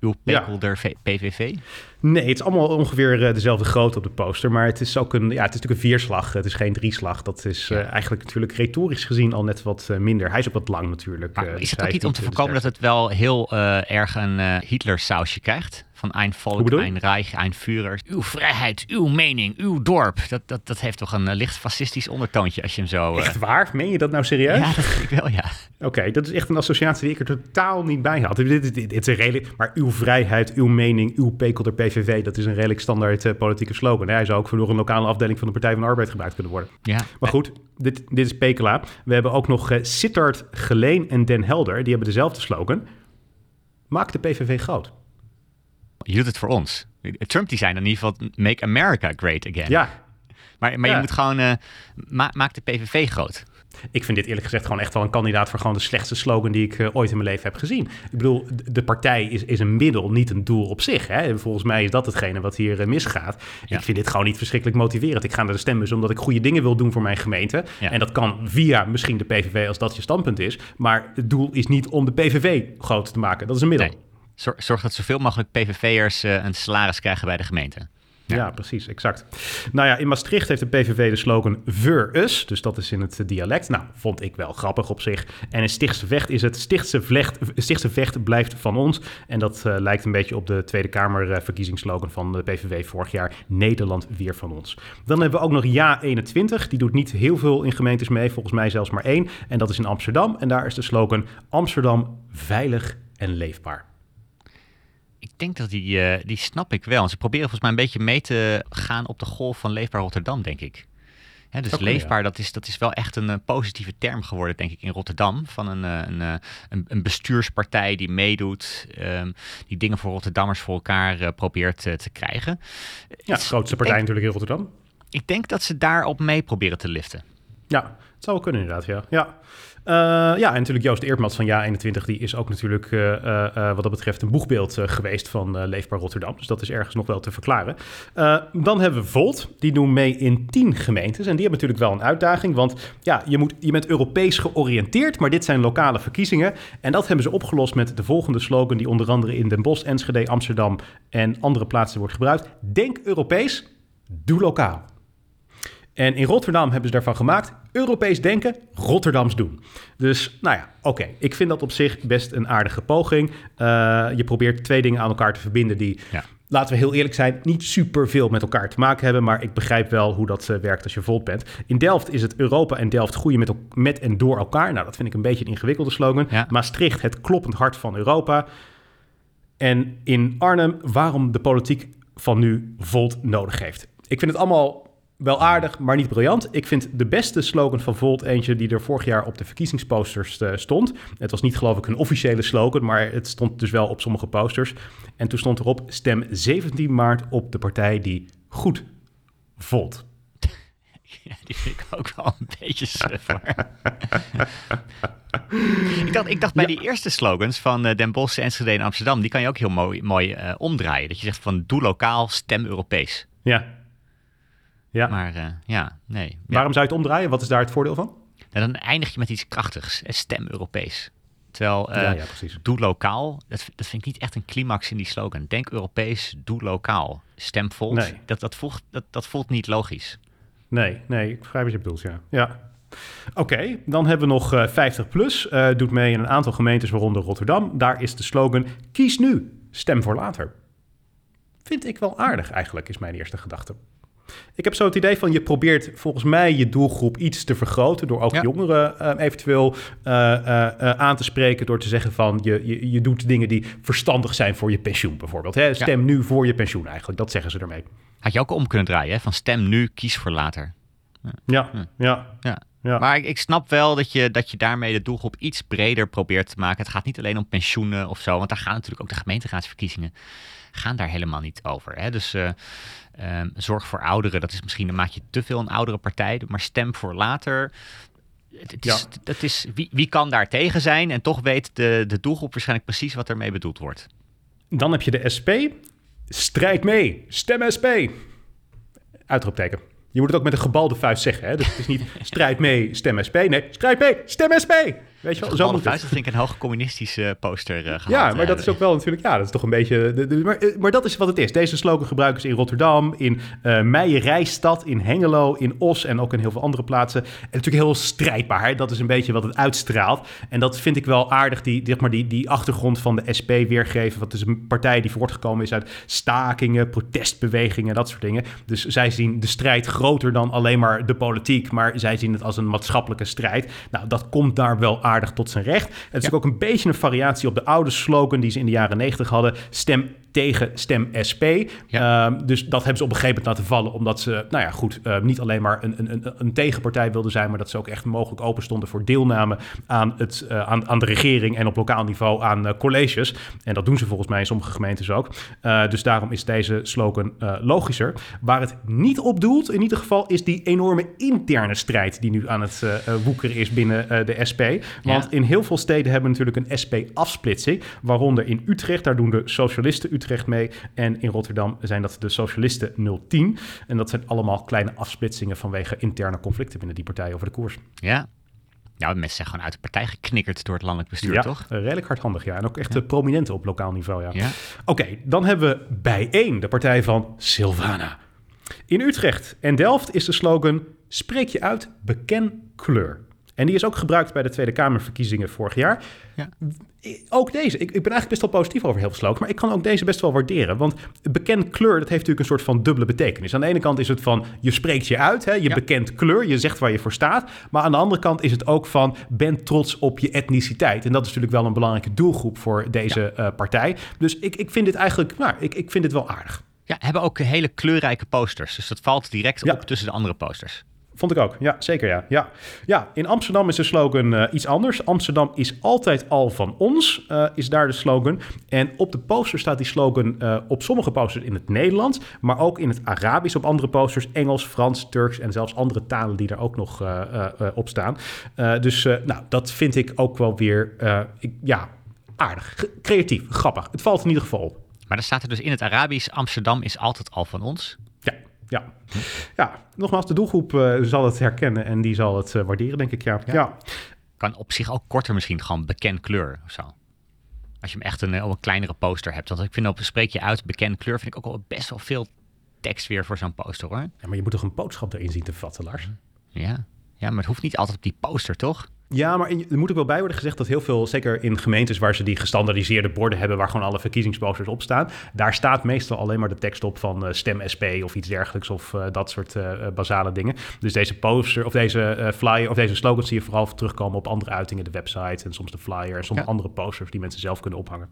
uw pekelder PVV. Nee, het is allemaal ongeveer eh, dezelfde grootte op de poster. Maar het is ook een, ja, het is natuurlijk een vierslag. Het is geen drieslag. Dat is eh, eigenlijk natuurlijk retorisch gezien al net wat eh, minder. Hij is ook wat lang natuurlijk. Maar eh, dus is het ook niet om te voorkomen dat sterkste. het wel heel erg een Hitler-sausje krijgt? Van ein Volk, ein Reich, ein Führer. Uw vrijheid, uw mening, uw dorp. Dat, dat, dat heeft toch een eh, licht fascistisch ondertoontje als je hem zo... eh, Echt waar? Meen je dat nou serieus? Ja, dat denk ik wel, ja. Oké, dat is echt een associatie die ik er totaal niet bij had. Dit, dit, dit, dit is een redelijk, maar uw vrijheid, uw mening, uw pekelder PVV, dat is een redelijk standaard eh, politieke slogan. Hij zou ook voor door een lokale afdeling van de Partij van de Arbeid gebruikt kunnen worden. ja. Maar goed, dit, dit is Pekela. We hebben ook nog Sittard, Geleen en Den Helder. Die hebben dezelfde slogan. Maak de PVV groot. Je doet het voor ons. Trump die zei in ieder geval, make America great again. Ja, Maar, maar Ja. je moet gewoon, ma- maak de PVV groot. ik vind dit eerlijk gezegd gewoon echt wel een kandidaat voor gewoon de slechtste slogan die ik eh, ooit in mijn leven heb gezien. Ik bedoel, de- partij is, is een middel, niet een doel op zich. Hè? En volgens mij is dat hetgene wat hier eh, misgaat. Ja. Ik vind dit gewoon niet verschrikkelijk motiverend. Ik ga naar de stembus omdat ik goede dingen wil doen voor mijn gemeente. Ja. En dat kan via misschien de PVV als dat je standpunt is. Maar het doel is niet om de PVV groot te maken. Dat is een middel. Nee. Zorg, dat zoveel mogelijk PVV'ers eh, een salaris krijgen bij de gemeente. Ja. precies, exact. Nou ja, in Maastricht heeft de PVV de slogan Veur us, dus dat is in het dialect. Nou, vond ik wel grappig op zich. En in Stichtse Vecht is het Stichtse, vlecht, Stichtse Vecht blijft van ons. En dat eh, lijkt een beetje op de Tweede Kamer eh, verkiezingsslogan van de PVV vorig jaar. Nederland weer van ons. Dan hebben we ook nog Ja 21. Die doet niet heel veel in gemeentes mee, volgens mij zelfs maar één. En dat is in Amsterdam. En daar is de slogan Amsterdam veilig en leefbaar. Ik denk dat die, eh, die snap ik wel. Ze proberen volgens mij een beetje mee te gaan op de golf van Leefbaar Rotterdam, denk ik. Dus leefbaar, dat, is, dat is wel echt een eh, positieve term geworden, denk ik, in Rotterdam. Van een, eh, een, een, een bestuurspartij die meedoet, ehm, die dingen voor Rotterdammers voor elkaar probeert te krijgen. Ja, de grootste partij natuurlijk in Rotterdam. Ik denk dat ze daarop mee proberen te liften. Ja, het zou wel kunnen inderdaad, ja. Ja, ja en natuurlijk Joost Eertmans van Ja21, die is ook natuurlijk eh, eh, eh, wat dat betreft een boegbeeld eh, geweest van eh, Leefbaar Rotterdam. Dus dat is ergens nog wel te verklaren. Eh, dan hebben we Volt, die doen mee in 10 gemeentes. En die hebben natuurlijk wel een uitdaging, want ja, je, moet, je bent Europees georiënteerd, maar dit zijn lokale verkiezingen. En dat hebben ze opgelost met de volgende slogan, die onder andere in Den Bosch, Enschede, Amsterdam en andere plaatsen wordt gebruikt. Denk Europees, doe lokaal. En in Rotterdam hebben ze daarvan gemaakt: Europees denken, Rotterdams doen. Dus nou ja, oké. Ik vind dat op zich best een aardige poging. Eh, je probeert twee dingen aan elkaar te verbinden die, Ja. laten we heel eerlijk zijn, niet super veel met elkaar te maken hebben. Maar ik begrijp wel hoe dat eh, werkt als je volt bent. In Delft is het Europa en Delft groeien met, met en door elkaar. Nou, dat vind ik een beetje een ingewikkelde slogan. Ja. Maastricht, het kloppend hart van Europa. En in Arnhem, waarom de politiek van nu Volt nodig heeft. Ik vind het allemaal wel aardig, maar niet briljant. Ik vind de beste slogan van Volt eentje die er vorig jaar op de verkiezingsposters eh, stond. Het was niet geloof ik een officiële slogan, maar het stond dus wel op sommige posters. En toen stond erop, stem 17 maart op de partij die goed volt. *laughs* Ja, die vind ik ook wel een beetje suf. *laughs* Ik dacht, ik dacht bij die eerste slogans van eh, Den Bosch, Enschede en Amsterdam, die kan je ook heel mooi, mooi eh, omdraaien. Dat je zegt van doe lokaal, stem Europees. Ja. Ja. Maar eh, ja, nee. Waarom zou je het omdraaien? Wat is daar het voordeel van? Dan eindig je met iets krachtigs. eh, Stem Europees. Terwijl eh, ja, ja, precies. doe lokaal, dat, dat vind ik niet echt een climax in die slogan. Denk Europees, doe lokaal. Stem Volt, Nee. dat, dat, voelt, dat, dat voelt niet logisch. Nee, nee, ik begrijp wat je bedoelt, ja. ja. Oké, dan hebben we nog eh, 50 plus. doet mee in een aantal gemeentes, waaronder Rotterdam. Daar is de slogan: kies nu, stem voor later. Vind ik wel aardig eigenlijk, is mijn eerste gedachte. Ik heb zo het idee van je probeert volgens mij je doelgroep iets te vergroten door ook Ja. jongeren eh, eventueel eh, eh, eh, aan te spreken door te zeggen van je, je, je doet dingen die verstandig zijn voor je pensioen bijvoorbeeld. Hè? Stem nu voor je pensioen eigenlijk, dat zeggen ze ermee. Had je ook om kunnen draaien, hè? van stem nu, kies voor later. Ja, Hm. ja, Ja. ja. Maar ik, ik snap wel dat je, dat je daarmee de doelgroep iets breder probeert te maken. Het gaat niet alleen om pensioenen of zo, want daar gaan natuurlijk ook de gemeenteraadsverkiezingen gaan daar helemaal niet over. Hè? Dus ehm, zorg voor ouderen, dat is misschien, dan maak je te veel een oudere partij, maar stem voor later. Het, het is, dat is, wie, wie kan daar tegen zijn? En toch weet de, de doelgroep waarschijnlijk precies wat ermee bedoeld wordt. Dan heb je de SP. Strijd mee. Stem SP. Uitroepteken. Je moet het ook met een gebalde vuist zeggen. Hè? Dus het is niet *laughs* strijd mee, stem SP. Nee, strijd mee, stem SP. Weet je wel, zo moet het. dat vind ik een hoog communistische poster gehad. Ja, maar dat eh, is ook wel natuurlijk, ja, dat is toch een beetje. de- de- maar, eh, maar dat is wat het is. Deze slogan gebruiken ze in Rotterdam, in eh Meijerijstad, in Hengelo, in Os en ook in heel veel andere plaatsen. En natuurlijk heel strijdbaar. Hè? Dat is een beetje wat het uitstraalt. En dat vind ik wel aardig, die, zeg maar, die, die achtergrond van de SP weergeven. Wat is een partij die voortgekomen is uit stakingen, protestbewegingen, dat soort dingen. Dus zij zien de strijd groter dan alleen maar de politiek, maar zij zien het als een maatschappelijke strijd. Nou, dat komt daar wel aardig tot zijn recht. Het is ook een beetje een variatie op de oude slogan die ze in de jaren 90 hadden. Stem tegen stem SP. Ja. Ehm, dus dat hebben ze op een gegeven moment laten vallen, omdat ze, nou ja, goed, eh, niet alleen maar een, een, een, een tegenpartij wilden zijn, maar dat ze ook echt mogelijk open stonden voor deelname aan, het, eh, aan, aan de regering en op lokaal niveau aan eh, colleges. En dat doen ze volgens mij in sommige gemeentes ook. Eh, dus daarom is deze slogan logischer. Waar het niet op doelt, in ieder geval, is die enorme interne strijd die nu aan het woekeren is binnen de SP. Want Ja. in heel veel steden hebben we natuurlijk een SP-afsplitsing, waaronder in Utrecht, daar doen de socialisten Utrecht mee. En in Rotterdam zijn dat de socialisten 010. En dat zijn allemaal kleine afsplitsingen vanwege interne conflicten binnen die partijen over de koers. Ja. Nou, mensen zijn gewoon uit de partij geknikkerd door het landelijk bestuur, ja, toch? eh, redelijk hardhandig, ja. En ook echt eh, prominente op lokaal niveau, ja. Ja. Oké, dan hebben we bijeen de partij van Silvana. In Utrecht en Delft is de slogan spreek je uit, beken kleur. En die is ook gebruikt bij de Tweede Kamerverkiezingen vorig jaar. Ja. Ook deze. Ik, ik ben eigenlijk best wel positief over heel veel slogans, maar ik kan ook deze best wel waarderen. Want bekend kleur, dat heeft natuurlijk een soort van dubbele betekenis. Aan de ene kant is het van, je spreekt je uit, hè, je Ja. bekent kleur, je zegt waar je voor staat. Maar aan de andere kant is het ook van, ben trots op je etniciteit. En dat is natuurlijk wel een belangrijke doelgroep voor deze eh, partij. Dus ik, ik vind dit eigenlijk, nou, ik, ik vind dit wel aardig. Ja, hebben ook hele kleurrijke posters. Dus dat valt direct Ja. op tussen de andere posters. Vond ik ook. Ja, zeker ja. Ja, ja in Amsterdam is de slogan eh, iets anders. Amsterdam is altijd al van ons, eh, is daar de slogan. En op de poster staat die slogan eh, op sommige posters in het Nederlands, maar ook in het Arabisch op andere posters. Engels, Frans, Turks en zelfs andere talen die daar ook nog op staan. Dus nou, dat vind ik ook wel weer, ik, ja, aardig. Creatief, grappig. Het valt in ieder geval op. Maar dan staat er dus in het Arabisch: Amsterdam is altijd al van ons. Ja, ja. Nogmaals, de doelgroep eh, zal het herkennen en die zal het eh, waarderen, denk ik. Ja, Ja. ja. Kan op zich ook korter misschien gewoon bekend kleur of zo. Als je hem echt een, eh, een kleinere poster hebt. Want ik vind op spreek je uit bekend kleur vind ik ook wel best wel veel tekst weer voor zo'n poster hoor. Ja, maar je moet toch een boodschap erin zien te vatten, Lars? Ja. ja, maar het hoeft niet altijd op die poster toch? Ja, maar in- er moet ook wel bij worden gezegd dat heel veel, zeker in gemeentes waar ze die gestandardiseerde borden hebben, waar gewoon alle verkiezingsposters op staan, daar staat meestal alleen maar de tekst op van eh, stem SP of iets dergelijks of eh, dat soort eh, basale dingen. Dus deze poster of deze flyer of deze slogans zie je vooral terugkomen op andere uitingen, de website en soms de flyer en soms Ja. andere posters die mensen zelf kunnen ophangen.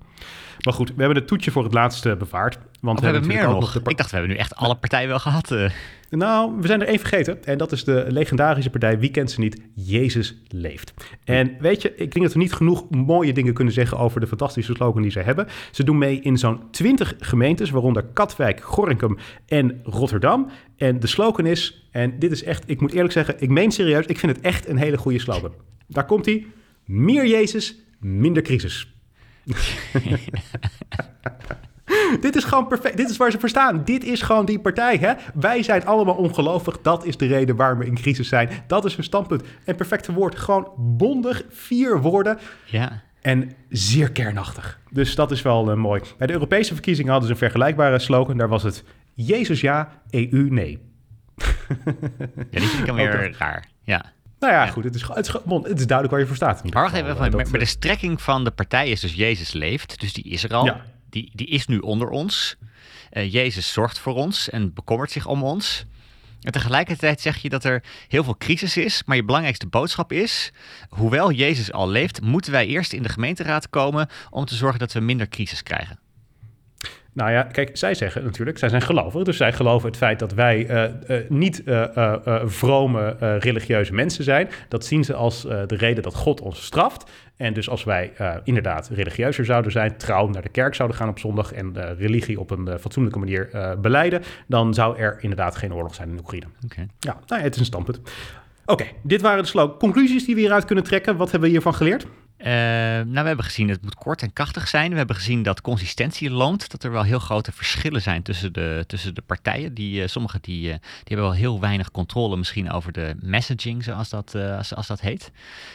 Maar goed, we hebben het toetje voor het laatste bewaard. Want Of we hebben meer nog. Ik dacht, we hebben nu echt alle partijen wel gehad. eh. Nou, we zijn er één vergeten. En dat is de legendarische partij, wie kent ze niet? Jezus leeft. En weet je, ik denk dat we niet genoeg mooie dingen kunnen zeggen over de fantastische slogan die ze hebben. Ze doen mee in zo'n 20 gemeentes, waaronder Katwijk, Gorinchem en Rotterdam. En de slogan is, en dit is echt, ik moet eerlijk zeggen, ik meen serieus, ik vind het echt een hele goede slogan. Daar komt hij. Meer Jezus, minder crisis. *laughs* *laughs* *laughs* Dit is gewoon perfect. Dit is waar ze voor staan. Dit is gewoon die partij. Hè? Wij zijn allemaal ongelovig. Dat is de reden waarom we in crisis zijn. Dat is hun standpunt. En perfecte woord. Gewoon bondig. Vier woorden. Ja. En zeer kernachtig. Dus dat is wel uh, mooi. Bij de Europese verkiezingen hadden ze een vergelijkbare slogan. Daar was het Jezus ja, EU nee. *laughs* ja, die vind ik dan weer raar. Ja. Nou ja, ja, goed. Het is, het, is, het is duidelijk waar je voor staat. Maar wacht even, maar, maar de strekking van de partij is dus Jezus leeft. Dus die is er al. Ja die, die is nu onder ons. Uh, Jezus zorgt voor ons en bekommert zich om ons. En tegelijkertijd zeg je dat er heel veel crisis is, maar je belangrijkste boodschap is: hoewel Jezus al leeft, moeten wij eerst in de gemeenteraad komen om te zorgen dat we minder crisis krijgen. Nou ja, kijk, zij zeggen natuurlijk, zij zijn gelovig. Dus zij geloven het feit dat wij uh, uh, niet uh, vrome religieuze mensen zijn. Dat zien ze als de reden dat God ons straft. En dus als wij inderdaad religieuzer zouden zijn, trouw naar de kerk zouden gaan op zondag en religie op een fatsoenlijke manier beleiden, dan zou er inderdaad geen oorlog zijn in Oekraïne. Okay. Ja, nou, het is een standpunt. Oké, dit waren de slogan. Conclusies die we hieruit kunnen trekken. Wat hebben we hiervan geleerd? Uh, nou, we hebben gezien dat het moet kort en krachtig zijn. We hebben gezien dat consistentie loont. Dat er wel heel grote verschillen zijn tussen de, tussen de partijen. Die, uh, sommige die, uh, die hebben wel heel weinig controle misschien over de messaging, zoals dat, als, als dat heet.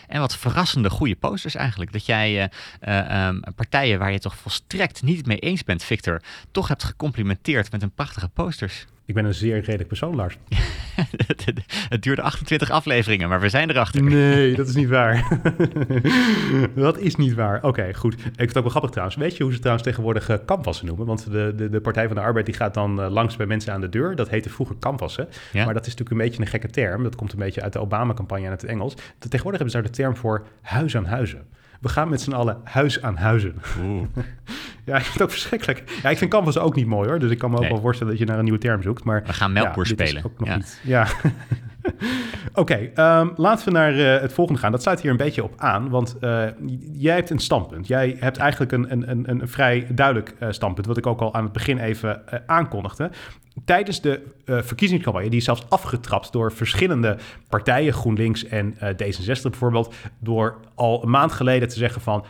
En wat verrassende goede posters eigenlijk. Dat jij um, partijen waar je toch volstrekt niet mee eens bent, Victor, toch hebt gecomplimenteerd met een prachtige posters. Ik ben een zeer redelijk persoon, Lars. *laughs* *laughs* het duurde 28 afleveringen, maar we zijn erachter. Nee, *laughs* dat is niet waar. *laughs* dat is niet waar. Oké, goed. Ik vind het ook wel grappig trouwens. Weet je hoe ze trouwens tegenwoordig uh, canvassen noemen? Want de, de, de, Partij van de Arbeid die gaat dan uh, langs bij mensen aan de deur. Dat heette vroeger canvassen. Ja? Maar dat is natuurlijk een beetje een gekke term. Dat komt een beetje uit de Obama-campagne uit het Engels. Tegenwoordig hebben ze daar de term voor huis aan huizen. We gaan met z'n allen huis aan huizen. *laughs* ja, ik vind het ook verschrikkelijk. Ja, ik vind canvas ook niet mooi hoor. Dus ik kan me ook wel voorstellen dat je naar een nieuwe term zoekt. Maar, we gaan melkboer ja, spelen. ook nog ja. niet. Ja. *laughs* Oké, okay, um, laten we naar uh, het volgende gaan. Dat sluit hier een beetje op aan, want uh, jij hebt een standpunt. Jij hebt eigenlijk een, een, een, een vrij duidelijk uh, standpunt, wat ik ook al aan het begin even aankondigde. Tijdens de verkiezingscampagne, die is zelfs afgetrapt door verschillende partijen, GroenLinks en D66 bijvoorbeeld, door al een maand geleden te zeggen van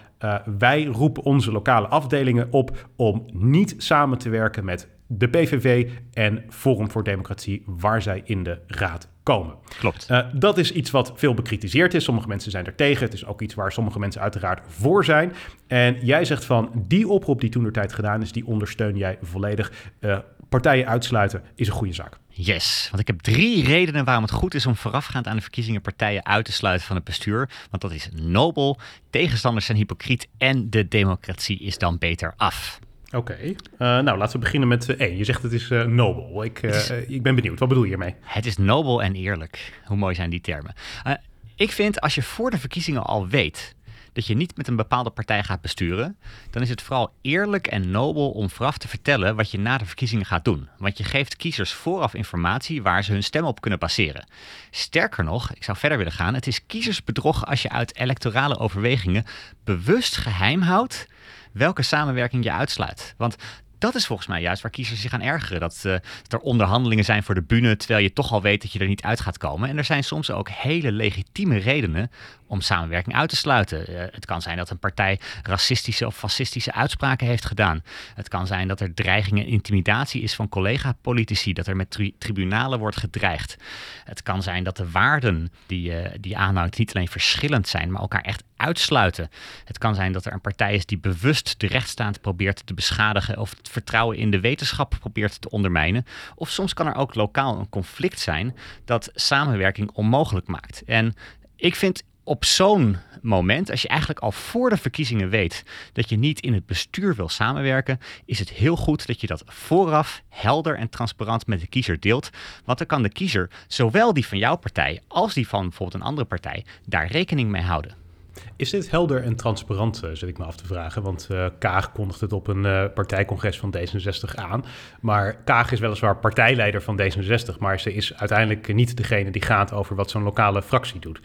wij roepen onze lokale afdelingen op om niet samen te werken met de PVV en Forum voor Democratie, waar zij in de raad komen. Klopt. Uh, dat is iets wat veel bekritiseerd is. Sommige mensen zijn er tegen. Het is ook iets waar sommige mensen uiteraard voor zijn. En jij zegt van die oproep die toen de tijd gedaan is, die ondersteun jij volledig. Uh, partijen uitsluiten is een goede zaak. Yes, want ik heb drie redenen waarom het goed is om voorafgaand aan de verkiezingen partijen uit te sluiten van het bestuur. Want dat is nobel, tegenstanders zijn hypocriet en de democratie is dan beter af. Oké, okay. uh, nou laten we beginnen met uh, één. Je zegt het is uh, nobel. Ik, is, ik ben benieuwd, wat bedoel je hiermee? Het is nobel en eerlijk. Hoe mooi zijn die termen? ik vind als je voor de verkiezingen al weet dat je niet met een bepaalde partij gaat besturen, dan is het vooral eerlijk en nobel om vooraf te vertellen wat je na de verkiezingen gaat doen. Want je geeft kiezers vooraf informatie waar ze hun stem op kunnen baseren. Sterker nog, ik zou verder willen gaan, het is kiezersbedrog als je uit electorale overwegingen bewust geheim houdt welke samenwerking je uitsluit. Want dat is volgens mij juist waar kiezers zich gaan ergeren. Dat, uh, dat er onderhandelingen zijn voor de bühne, terwijl je toch al weet dat je er niet uit gaat komen. En er zijn soms ook hele legitieme redenen om samenwerking uit te sluiten. Uh, het kan zijn dat een partij racistische of fascistische uitspraken heeft gedaan. Het kan zijn dat er dreiging en intimidatie is van collega-politici, dat er met tri tribunalen wordt gedreigd. Het kan zijn dat de waarden die, uh, die aanhangt niet alleen verschillend zijn, maar elkaar echt uitsluiten. Het kan zijn dat er een partij is die bewust de rechtsstaat probeert te beschadigen of het vertrouwen in de wetenschap probeert te ondermijnen. Of soms kan er ook lokaal een conflict zijn dat samenwerking onmogelijk maakt. En ik vind op zo'n moment, als je eigenlijk al voor de verkiezingen weet dat je niet in het bestuur wil samenwerken, is het heel goed dat je dat vooraf helder en transparant met de kiezer deelt. Want dan kan de kiezer, zowel die van jouw partij als die van bijvoorbeeld een andere partij, daar rekening mee houden. Is dit helder en transparant, uh, zit ik me af te vragen? Want uh, Kaag kondigt het op een uh, partijcongres van D66 aan. Maar Kaag is weliswaar partijleider van D66, maar ze is uiteindelijk niet degene die gaat over wat zo'n lokale fractie doet.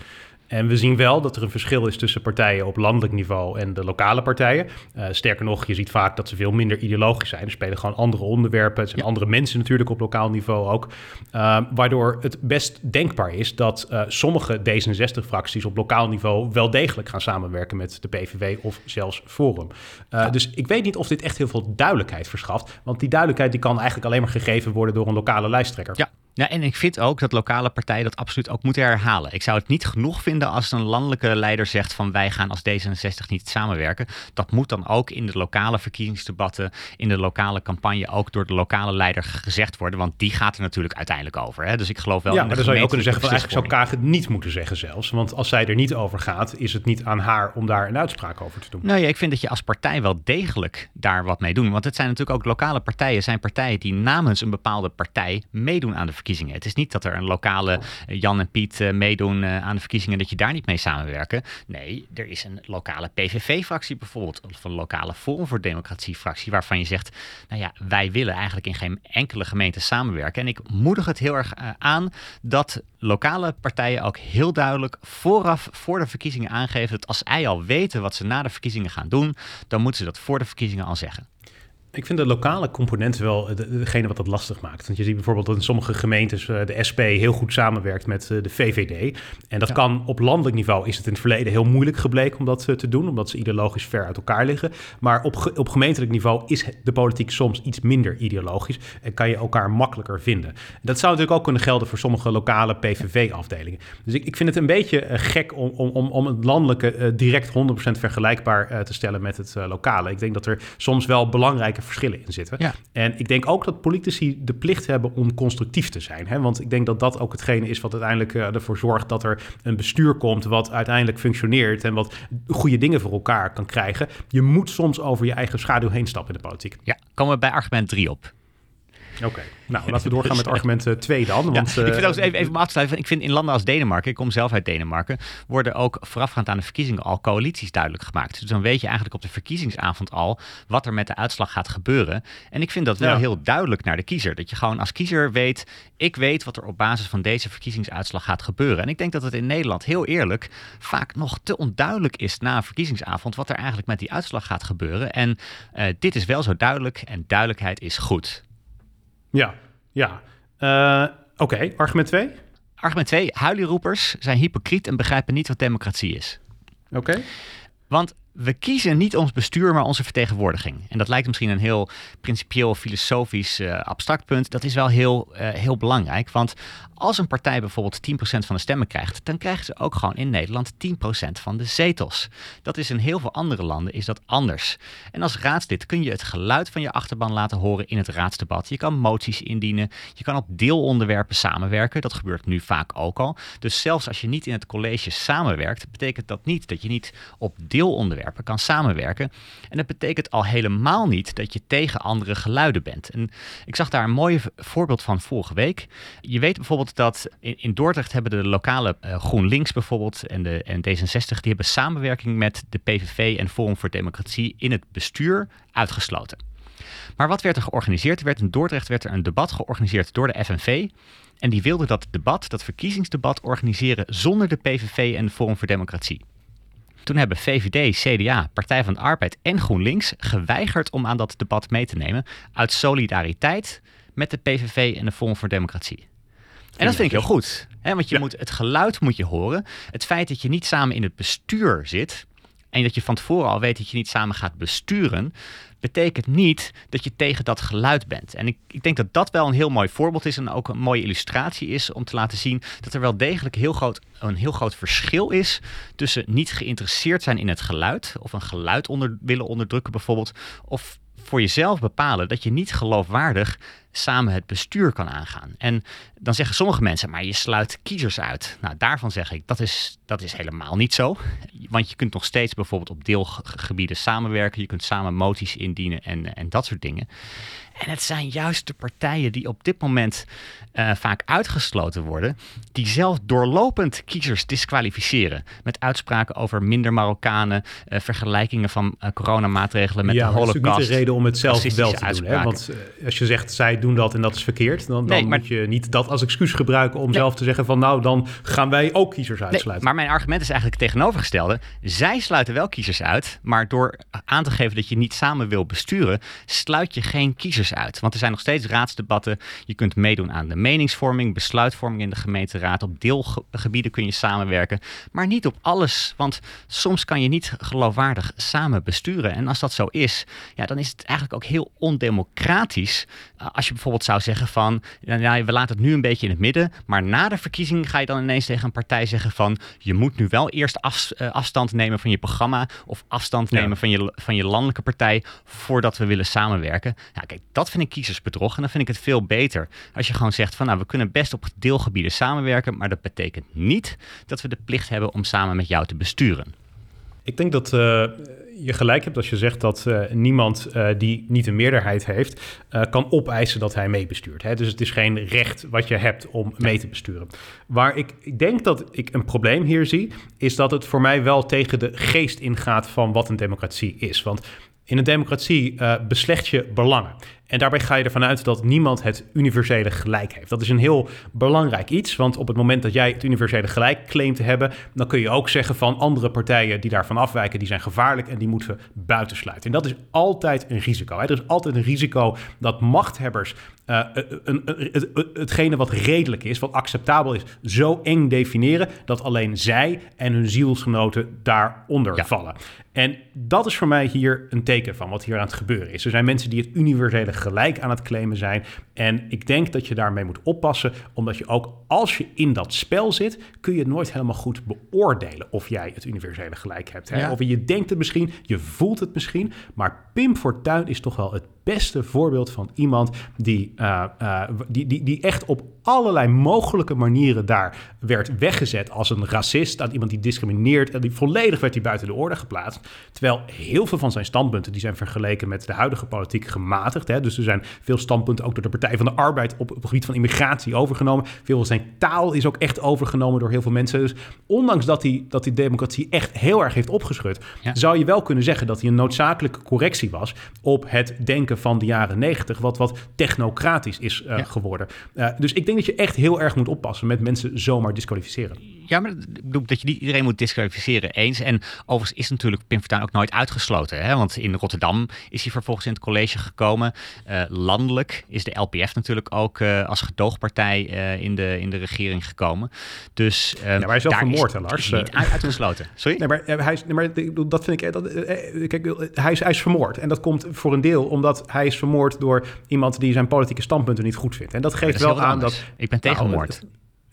En we zien wel dat er een verschil is tussen partijen op landelijk niveau en de lokale partijen. Uh, sterker nog, je ziet vaak dat ze veel minder ideologisch zijn. Er spelen gewoon andere onderwerpen. Het zijn andere mensen natuurlijk op lokaal niveau ook. Uh, waardoor het best denkbaar is dat uh, sommige D66-fracties op lokaal niveau wel degelijk gaan samenwerken met de PVV of zelfs Forum. Ja. Dus ik weet niet of dit echt heel veel duidelijkheid verschaft. Want die duidelijkheid die kan eigenlijk alleen maar gegeven worden door een lokale lijsttrekker. Ja, ja, en ik vind ook dat lokale partijen dat absoluut ook moeten herhalen. Ik zou het niet genoeg vinden als een landelijke leider zegt van wij gaan als D66 niet samenwerken. Dat moet dan ook in de lokale verkiezingsdebatten, in de lokale campagne ook door de lokale leider gezegd worden. Want die gaat er natuurlijk uiteindelijk over. Hè? Dus ik geloof wel. Ja, maar dan zou je ook kunnen zeggen van eigenlijk zou Kaag het niet moeten zeggen zelfs. Want als zij er niet over gaat, is het niet aan haar om daar een uitspraak over te doen. Nou ja, ik vind dat je als partij wel degelijk daar wat mee doet. Want het zijn natuurlijk ook lokale partijen, zijn partijen die namens een bepaalde partij meedoen aan de verkiezingen. Het is niet dat er een lokale eh, Jan en Piet uh, meedoen uh, aan de verkiezingen dat je daar niet mee samenwerken. Nee, er is een lokale PVV-fractie bijvoorbeeld, of een lokale Forum voor Democratie-fractie, waarvan je zegt, nou ja, wij willen eigenlijk in geen enkele gemeente samenwerken. En ik moedig het heel erg aan dat lokale partijen ook heel duidelijk vooraf voor de verkiezingen aangeven dat als zij al weten wat ze na de verkiezingen gaan doen, dan moeten ze dat voor de verkiezingen al zeggen. Ik vind de lokale component wel degene wat dat lastig maakt. Want je ziet bijvoorbeeld dat in sommige gemeentes uh, de SP heel goed samenwerkt met uh, de VVD. En dat ja. kan op landelijk niveau is het in het verleden heel moeilijk gebleken om dat uh, te doen, omdat ze ideologisch ver uit elkaar liggen. Maar op, ge op gemeentelijk niveau is de politiek soms iets minder ideologisch en kan je elkaar makkelijker vinden. Dat zou natuurlijk ook kunnen gelden voor sommige lokale PVV-afdelingen. Dus ik, ik vind het een beetje gek om, om, om het landelijke direct 100% vergelijkbaar te stellen met het lokale. Ik denk dat er soms wel belangrijke verschillen in zitten. Ja. En ik denk ook dat politici de plicht hebben om constructief te zijn. Hè? Want ik denk dat dat ook hetgene is wat uiteindelijk uh, ervoor zorgt dat er een bestuur komt wat uiteindelijk functioneert en wat goede dingen voor elkaar kan krijgen. Je moet soms over je eigen schaduw heen stappen in de politiek. Ja, komen we bij argument 3 op. Oké, nou laten we doorgaan *laughs* met argument 2 dan. Want, ja, ik vind ook even, even om af te sluiten. Ik vind in landen als Denemarken, ik kom zelf uit Denemarken, worden ook voorafgaand aan de verkiezingen al coalities duidelijk gemaakt. Dus dan weet je eigenlijk op de verkiezingsavond al wat er met de uitslag gaat gebeuren. En ik vind dat wel ja. heel duidelijk naar de kiezer. Dat je gewoon als kiezer weet, ik weet wat er op basis van deze verkiezingsuitslag gaat gebeuren. En ik denk dat het in Nederland heel eerlijk vaak nog te onduidelijk is na een verkiezingsavond wat er eigenlijk met die uitslag gaat gebeuren. En uh, dit is wel zo duidelijk en duidelijkheid is goed. Ja, ja. Uh, Oké, okay. argument 2? Argument 2. Huilieroepers zijn hypocriet en begrijpen niet wat democratie is. Oké. Okay. Want we kiezen niet ons bestuur, maar onze vertegenwoordiging. En dat lijkt misschien een heel principieel, filosofisch, uh, abstract punt. Dat is wel heel, uh, heel belangrijk. Want als een partij bijvoorbeeld 10% van de stemmen krijgt, dan krijgen ze ook gewoon in Nederland 10% van de zetels. Dat is in heel veel andere landen is dat anders. En als raadslid kun je het geluid van je achterban laten horen in het raadsdebat. Je kan moties indienen, je kan op deelonderwerpen samenwerken. Dat gebeurt nu vaak ook al. Dus zelfs als je niet in het college samenwerkt, betekent dat niet dat je niet op deelonderwerpen kan samenwerken. En dat betekent al helemaal niet dat je tegen andere geluiden bent. En ik zag daar een mooi voorbeeld van vorige week. Je weet bijvoorbeeld dat in, Dordrecht hebben de lokale uh, GroenLinks bijvoorbeeld en, de, en D66, die hebben samenwerking met de PVV en Forum voor Democratie in het bestuur uitgesloten. Maar wat werd er georganiseerd? Er werd in Dordrecht werd er een debat georganiseerd door de FNV. En die wilde dat debat, dat verkiezingsdebat, organiseren zonder de PVV en Forum voor Democratie. Toen hebben VVD, CDA, Partij van de Arbeid en GroenLinks geweigerd om aan dat debat mee te nemen uit solidariteit met de PVV en de Forum voor Democratie. En dat vind ik heel goed. Hè? Want je ja. moet, het geluid moet je horen. Het feit dat je niet samen in het bestuur zit. En dat je van tevoren al weet dat je niet samen gaat besturen. Betekent niet dat je tegen dat geluid bent. En ik, ik denk dat dat wel een heel mooi voorbeeld is. En ook een mooie illustratie is om te laten zien dat er wel degelijk heel groot, een heel groot verschil is. Tussen niet geïnteresseerd zijn in het geluid. Of een geluid onder, willen onderdrukken bijvoorbeeld. Of voor jezelf bepalen dat je niet geloofwaardig samen het bestuur kan aangaan. En dan zeggen sommige mensen, maar je sluit kiezers uit. Nou, daarvan zeg ik, dat is, dat is helemaal niet zo. Want je kunt nog steeds bijvoorbeeld op deelgebieden samenwerken. Je kunt samen moties indienen en, en dat soort dingen. En het zijn juist de partijen die op dit moment uh, vaak uitgesloten worden, die zelf doorlopend kiezers disqualificeren. Met uitspraken over minder Marokkanen, uh, vergelijkingen van uh, coronamaatregelen met ja, de holocaust. Dat is natuurlijk niet de reden om het zelf wel te doen. Hè? Want als je zegt, zij doen doen dat en dat is verkeerd. Dan, dan Nee, maar- moet je niet dat als excuus gebruiken om zelf te zeggen van nou, dan gaan wij ook kiezers Nee, uitsluiten. maar mijn argument is eigenlijk het tegenovergestelde. Zij sluiten wel kiezers uit, maar door aan te geven dat je niet samen wil besturen, sluit je geen kiezers uit. Want er zijn nog steeds raadsdebatten. Je kunt meedoen aan de meningsvorming, besluitvorming in de gemeenteraad. Op deelgebieden kun je samenwerken, maar niet op alles. Want soms kan je niet geloofwaardig samen besturen. En als dat zo is, ja, dan is het eigenlijk ook heel ondemocratisch. Uh, Als je bijvoorbeeld zou zeggen van, nou, ja, we laten het nu een beetje in het midden, maar na de verkiezing ga je dan ineens tegen een partij zeggen van, je moet nu wel eerst af- eh, afstand nemen van je programma of afstand Ja. nemen van, je, van je landelijke partij voordat we willen samenwerken. Ja, kijk, dat vind ik kiezersbedrog en dan vind ik het veel beter als je gewoon zegt van, nou, we kunnen best op deelgebieden samenwerken, maar dat betekent niet dat we de plicht hebben om samen met jou te besturen. Ik denk dat eh, je gelijk hebt als je zegt dat eh, niemand eh, die niet een meerderheid heeft, eh, kan opeisen dat hij meebestuurt. Hè? Dus het is geen recht wat je hebt om mee te besturen. Waar ik, ik denk dat ik een probleem hier zie, is dat het voor mij wel tegen de geest ingaat van wat een democratie is. Want in een democratie beslecht je belangen. En daarbij ga je ervan uit dat niemand het universele gelijk heeft. Dat is een heel belangrijk iets, want op het moment dat jij het universele gelijk claimt te hebben, dan kun je ook zeggen van andere partijen die daarvan afwijken, die zijn gevaarlijk en die moeten we buitensluiten. En dat is altijd een risico. Hè? Er is altijd een risico dat machthebbers eh, een, een, een- het- het- hetgene wat redelijk is, wat acceptabel is, zo eng definiëren dat alleen zij en hun zielsgenoten daaronder Ja. vallen. En dat is voor mij hier een teken van wat hier aan het gebeuren is. Er zijn mensen die het universele gelijk aan het claimen zijn. En ik denk dat je daarmee moet oppassen, omdat je ook als je in dat spel zit, kun je het nooit helemaal goed beoordelen of jij het universele gelijk hebt. Hè? Ja. Of je denkt het misschien, je voelt het misschien, maar Pim Fortuyn is toch wel het beste voorbeeld van iemand die, eh, eh, die, die, die echt op allerlei mogelijke manieren daar werd weggezet als een racist, als iemand die discrimineert en die volledig werd hij buiten de orde geplaatst. Terwijl heel veel van zijn standpunten die zijn vergeleken met de huidige politiek gematigd. Hè? Dus er zijn veel standpunten ook door de Partij van de Arbeid op, op het gebied van immigratie overgenomen. Veel van zijn taal is ook echt overgenomen door heel veel mensen. Dus ondanks dat die, dat die democratie echt heel erg heeft opgeschud, Ja. zou je wel kunnen zeggen dat hij een noodzakelijke correctie was op het denken van de jaren negentig, wat wat technocratisch is eh, Ja. geworden. Eh, dus ik denk dat je echt heel erg moet oppassen met mensen zomaar disqualificeren. Ja, maar ik bedoel dat je niet iedereen moet disqualificeren eens. En overigens is natuurlijk Pim Fortuyn ook nooit uitgesloten. Hè? Want in Rotterdam is hij vervolgens in het college gekomen. Eh, landelijk is de LPF natuurlijk ook eh, als gedoogpartij eh, in, de, in de regering gekomen. Dus eh, maar hij is wel vermoord, hè, Lars? is niet uit- uitgesloten. *laughs* Sorry? Nee, maar hij is, nee, maar dat vind ik. Dat, kijk, hij is, hij is vermoord. En dat komt voor een deel omdat hij is vermoord door iemand die zijn politieke standpunten niet goed vindt. En dat geeft wel aan dat. Ik ben tegen Nou, moord.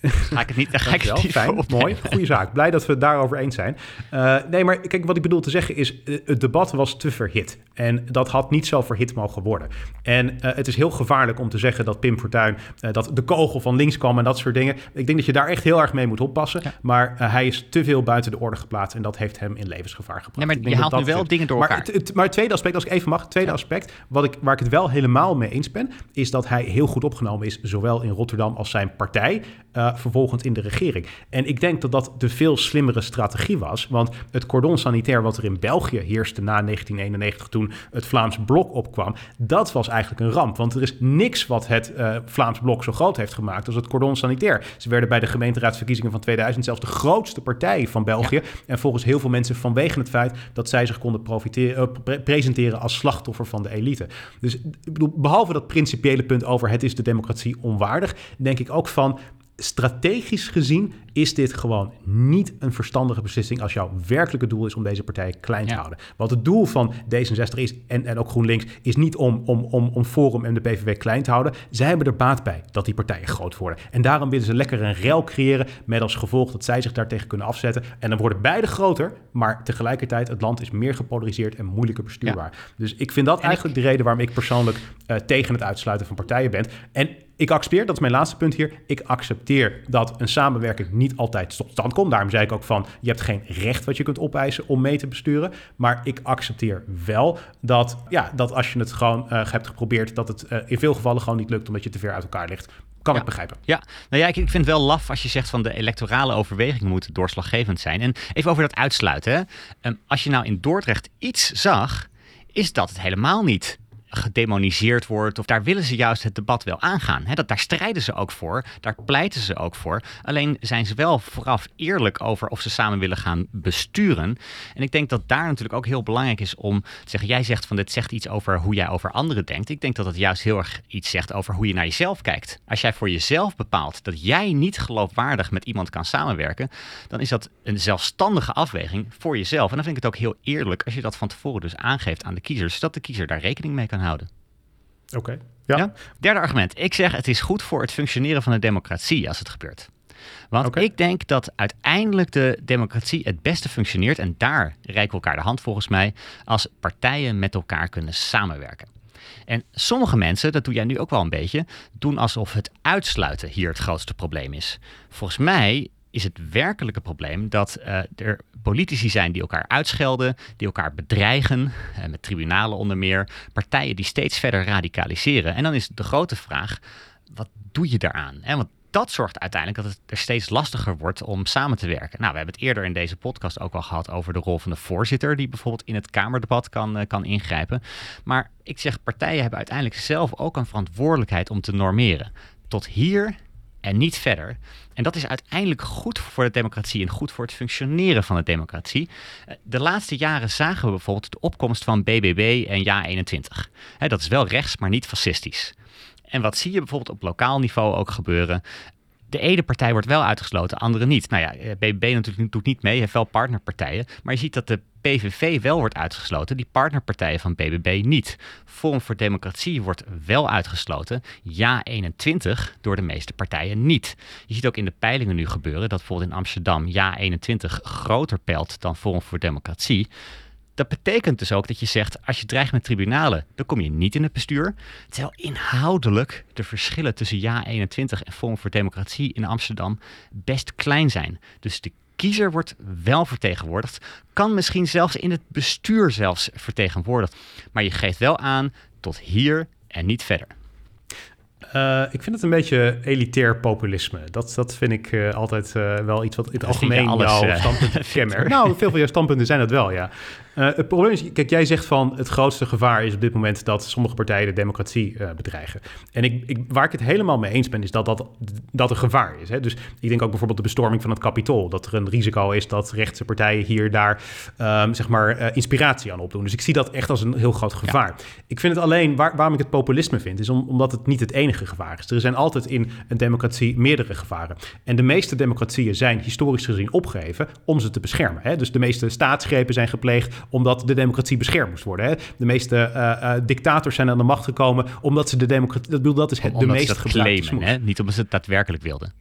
Ga ik het niet, ga ik het niet fijn, mooi, goede zaak. Blij dat we het daarover eens zijn. Eh, nee, maar kijk, wat ik bedoel te zeggen is, eh, het debat was te verhit. En dat had niet zo verhit mogen worden. En eh, het is heel gevaarlijk om te zeggen dat Pim Fortuyn, eh, dat de kogel van links kwam en dat soort dingen. Ik denk dat je daar echt heel erg mee moet oppassen. Ja. Maar hij is te veel buiten de orde geplaatst en dat heeft hem in levensgevaar gebracht. Nee, maar je haalt dat nu wel dingen door maar elkaar. Het, het- maar het tweede aspect, als ik even mag, het tweede aspect, wat ik, waar ik het wel helemaal mee eens ben, is dat hij heel goed opgenomen is, zowel in Rotterdam als zijn partij, eh, vervolgens in de regering. En ik denk dat dat de veel slimmere strategie was, want het cordon sanitair wat er in België heerste na 1991, toen het Vlaams blok opkwam, dat was eigenlijk een ramp. Want er is niks wat het eh, Vlaams blok zo groot heeft gemaakt als het cordon sanitair. Ze werden bij de gemeenteraadsverkiezingen van 2000 zelfs de grootste partij van België. En volgens heel veel mensen vanwege het feit dat zij zich konden profiteren, eh, pre- presenteren als slachtoffer van de elite. Dus ik bedoel, behalve dat principiële punt over het is de democratie onwaardig, denk ik ook van strategisch gezien is dit gewoon niet een verstandige beslissing als jouw werkelijke doel is om deze partij klein te Ja. houden. Want het doel van D66 is, en, en ook GroenLinks, is niet om, om, om, om Forum en de PVV klein te houden. Zij hebben er baat bij dat die partijen groot worden. En daarom willen ze lekker een rel creëren met als gevolg dat zij zich daartegen kunnen afzetten. En dan worden beide groter, maar tegelijkertijd het land is meer gepolariseerd en moeilijker bestuurbaar. Dus ik vind dat eigenlijk de reden waarom ik persoonlijk eh, tegen het uitsluiten van partijen ben. En ik accepteer, dat is mijn laatste punt hier, ik accepteer dat een samenwerking niet altijd tot stand komt. Daarom zei ik ook van, je hebt geen recht wat je kunt opeisen om mee te besturen. Maar ik accepteer wel dat, ja, dat als je het gewoon eh, hebt geprobeerd, dat het eh, in veel gevallen gewoon niet lukt omdat je te ver uit elkaar ligt. Kan Ja. ik begrijpen. Ja, nou ja, ik, ik vind het wel laf als je zegt van de electorale overwegingen moeten doorslaggevend zijn. En even over dat uitsluiten. Hè. Ehm, als je nou in Dordrecht iets zag, is dat het helemaal niet gedemoniseerd wordt. Of daar willen ze juist het debat wel aangaan. Dat, daar strijden ze ook voor, daar pleiten ze ook voor. Alleen zijn ze wel vooraf eerlijk over of ze samen willen gaan besturen. En ik denk dat daar natuurlijk ook heel belangrijk is om te zeggen: jij zegt van dit zegt iets over hoe jij over anderen denkt. Ik denk dat het juist heel erg iets zegt over hoe je naar jezelf kijkt. Als jij voor jezelf bepaalt dat jij niet geloofwaardig met iemand kan samenwerken, dan is dat een zelfstandige afweging voor jezelf. En dan vind ik het ook heel eerlijk als je dat van tevoren dus aangeeft aan de kiezer, zodat de kiezer daar rekening mee kan houden. Oké. Ja. Derde argument. Ik zeg het is goed voor het functioneren van de democratie als het gebeurt. Want ik denk dat uiteindelijk de democratie het beste functioneert, en daar reiken we elkaar de hand volgens mij, als partijen met elkaar kunnen samenwerken. En sommige mensen, dat doe jij nu ook wel een beetje, doen alsof het uitsluiten hier het grootste probleem is. Volgens mij is het werkelijke probleem dat uh, er politici zijn die elkaar uitschelden, die elkaar bedreigen, uh, met tribunalen onder meer, partijen die steeds verder radicaliseren. En dan is de grote vraag, wat doe je daaraan? En want dat zorgt uiteindelijk dat het er steeds lastiger wordt om samen te werken. Nou, we hebben het eerder in deze podcast ook al gehad over de rol van de voorzitter, die bijvoorbeeld in het Kamerdebat kan, uh, kan ingrijpen. Maar ik zeg, partijen hebben uiteindelijk zelf ook een verantwoordelijkheid om te normeren. Tot hier en niet verder. En dat is uiteindelijk goed voor de democratie en goed voor het functioneren van de democratie. Eh, de laatste jaren zagen we bijvoorbeeld de opkomst van BBB en Ja21. Dat is wel rechts, maar niet fascistisch. En wat zie je bijvoorbeeld op lokaal niveau ook gebeuren? De ene partij wordt wel uitgesloten, andere niet. Nou ja, BBB eh, natuurlijk doet niet mee, heeft wel partnerpartijen. Maar je ziet dat de PVV wel wordt uitgesloten, die partnerpartijen van BBB niet. Forum voor Democratie wordt wel uitgesloten, ja 21 door de meeste partijen niet. Je ziet ook in de peilingen nu gebeuren dat bijvoorbeeld in Amsterdam ja 21 groter pelt dan Forum voor Democratie. Dat betekent dus ook dat je zegt, als je dreigt met tribunalen, dan kom je niet in het bestuur. Terwijl inhoudelijk de verschillen tussen Ja21 en Forum voor Democratie in Amsterdam best klein zijn. Dus de kiezer wordt wel vertegenwoordigd, kan misschien zelfs in het bestuur zelfs vertegenwoordigd. Maar je geeft wel aan tot hier en niet verder. Uh, ik vind het een beetje elitair populisme. Dat, dat vind ik uh, altijd uh, wel iets wat in het algemeen alles, jouw standpunten kenmerkt. nou, veel van jouw standpunten zijn dat wel, ja. Uh, het probleem is, kijk, jij zegt van het grootste gevaar is op dit moment dat sommige partijen de democratie uh, bedreigen. En ik, ik, waar ik het helemaal mee eens ben, is dat dat, dat een gevaar is. Hè? Dus ik denk ook bijvoorbeeld de bestorming van het kapitool. Dat er een risico is dat rechtse partijen hier daar um, zeg maar uh, inspiratie aan opdoen. Dus ik zie dat echt als een heel groot gevaar. Ja. Ik vind het alleen, waar, waarom ik het populisme vind, is om, omdat het niet het enige gevaar is. Er zijn altijd in een democratie meerdere gevaren. En de meeste democratieën zijn historisch gezien opgeheven om ze te beschermen. Hè? Dus de meeste staatsgrepen zijn gepleegd omdat de democratie beschermd moest worden. Hè? De meeste uh, uh, dictators zijn aan de macht gekomen omdat ze de democratie... Dat, bedoel, dat is het, Om, de meest dat hè? Niet omdat ze het daadwerkelijk wilden.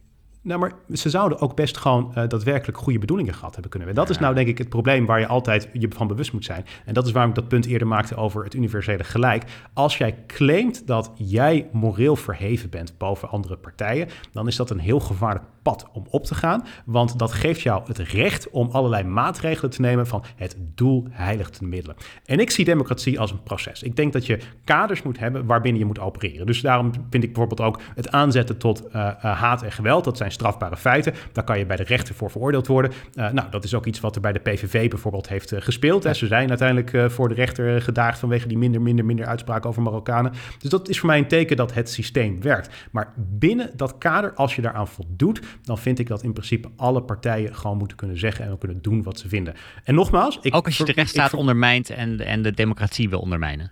Nou, maar ze zouden ook best gewoon uh, daadwerkelijk goede bedoelingen gehad hebben kunnen. Dat ja. is nou denk ik het probleem waar je altijd je van bewust moet zijn. En dat is waarom ik dat punt eerder maakte over het universele gelijk. Als jij claimt dat jij moreel verheven bent boven andere partijen, dan is dat een heel gevaarlijk pad om op te gaan. Want dat geeft jou het recht om allerlei maatregelen te nemen van het doel heiligt de middelen. En ik zie democratie als een proces. Ik denk dat je kaders moet hebben waarbinnen je moet opereren. Dus daarom vind ik bijvoorbeeld ook het aanzetten tot uh, uh, haat en geweld. Dat zijn strafbare feiten. Daar kan je bij de rechter voor veroordeeld worden. Uh, nou, dat is ook iets wat er bij de PVV bijvoorbeeld heeft gespeeld. Hè. Ze zijn uiteindelijk voor de rechter gedaagd vanwege die minder, minder, minder uitspraken over Marokkanen. Dus dat is voor mij een teken dat het systeem werkt. Maar binnen dat kader, als je daaraan voldoet, dan vind ik dat in principe alle partijen gewoon moeten kunnen zeggen en kunnen doen wat ze vinden. En nogmaals, ik, ook als je de rechtsstaat ondermijnt en, en de democratie wil ondermijnen.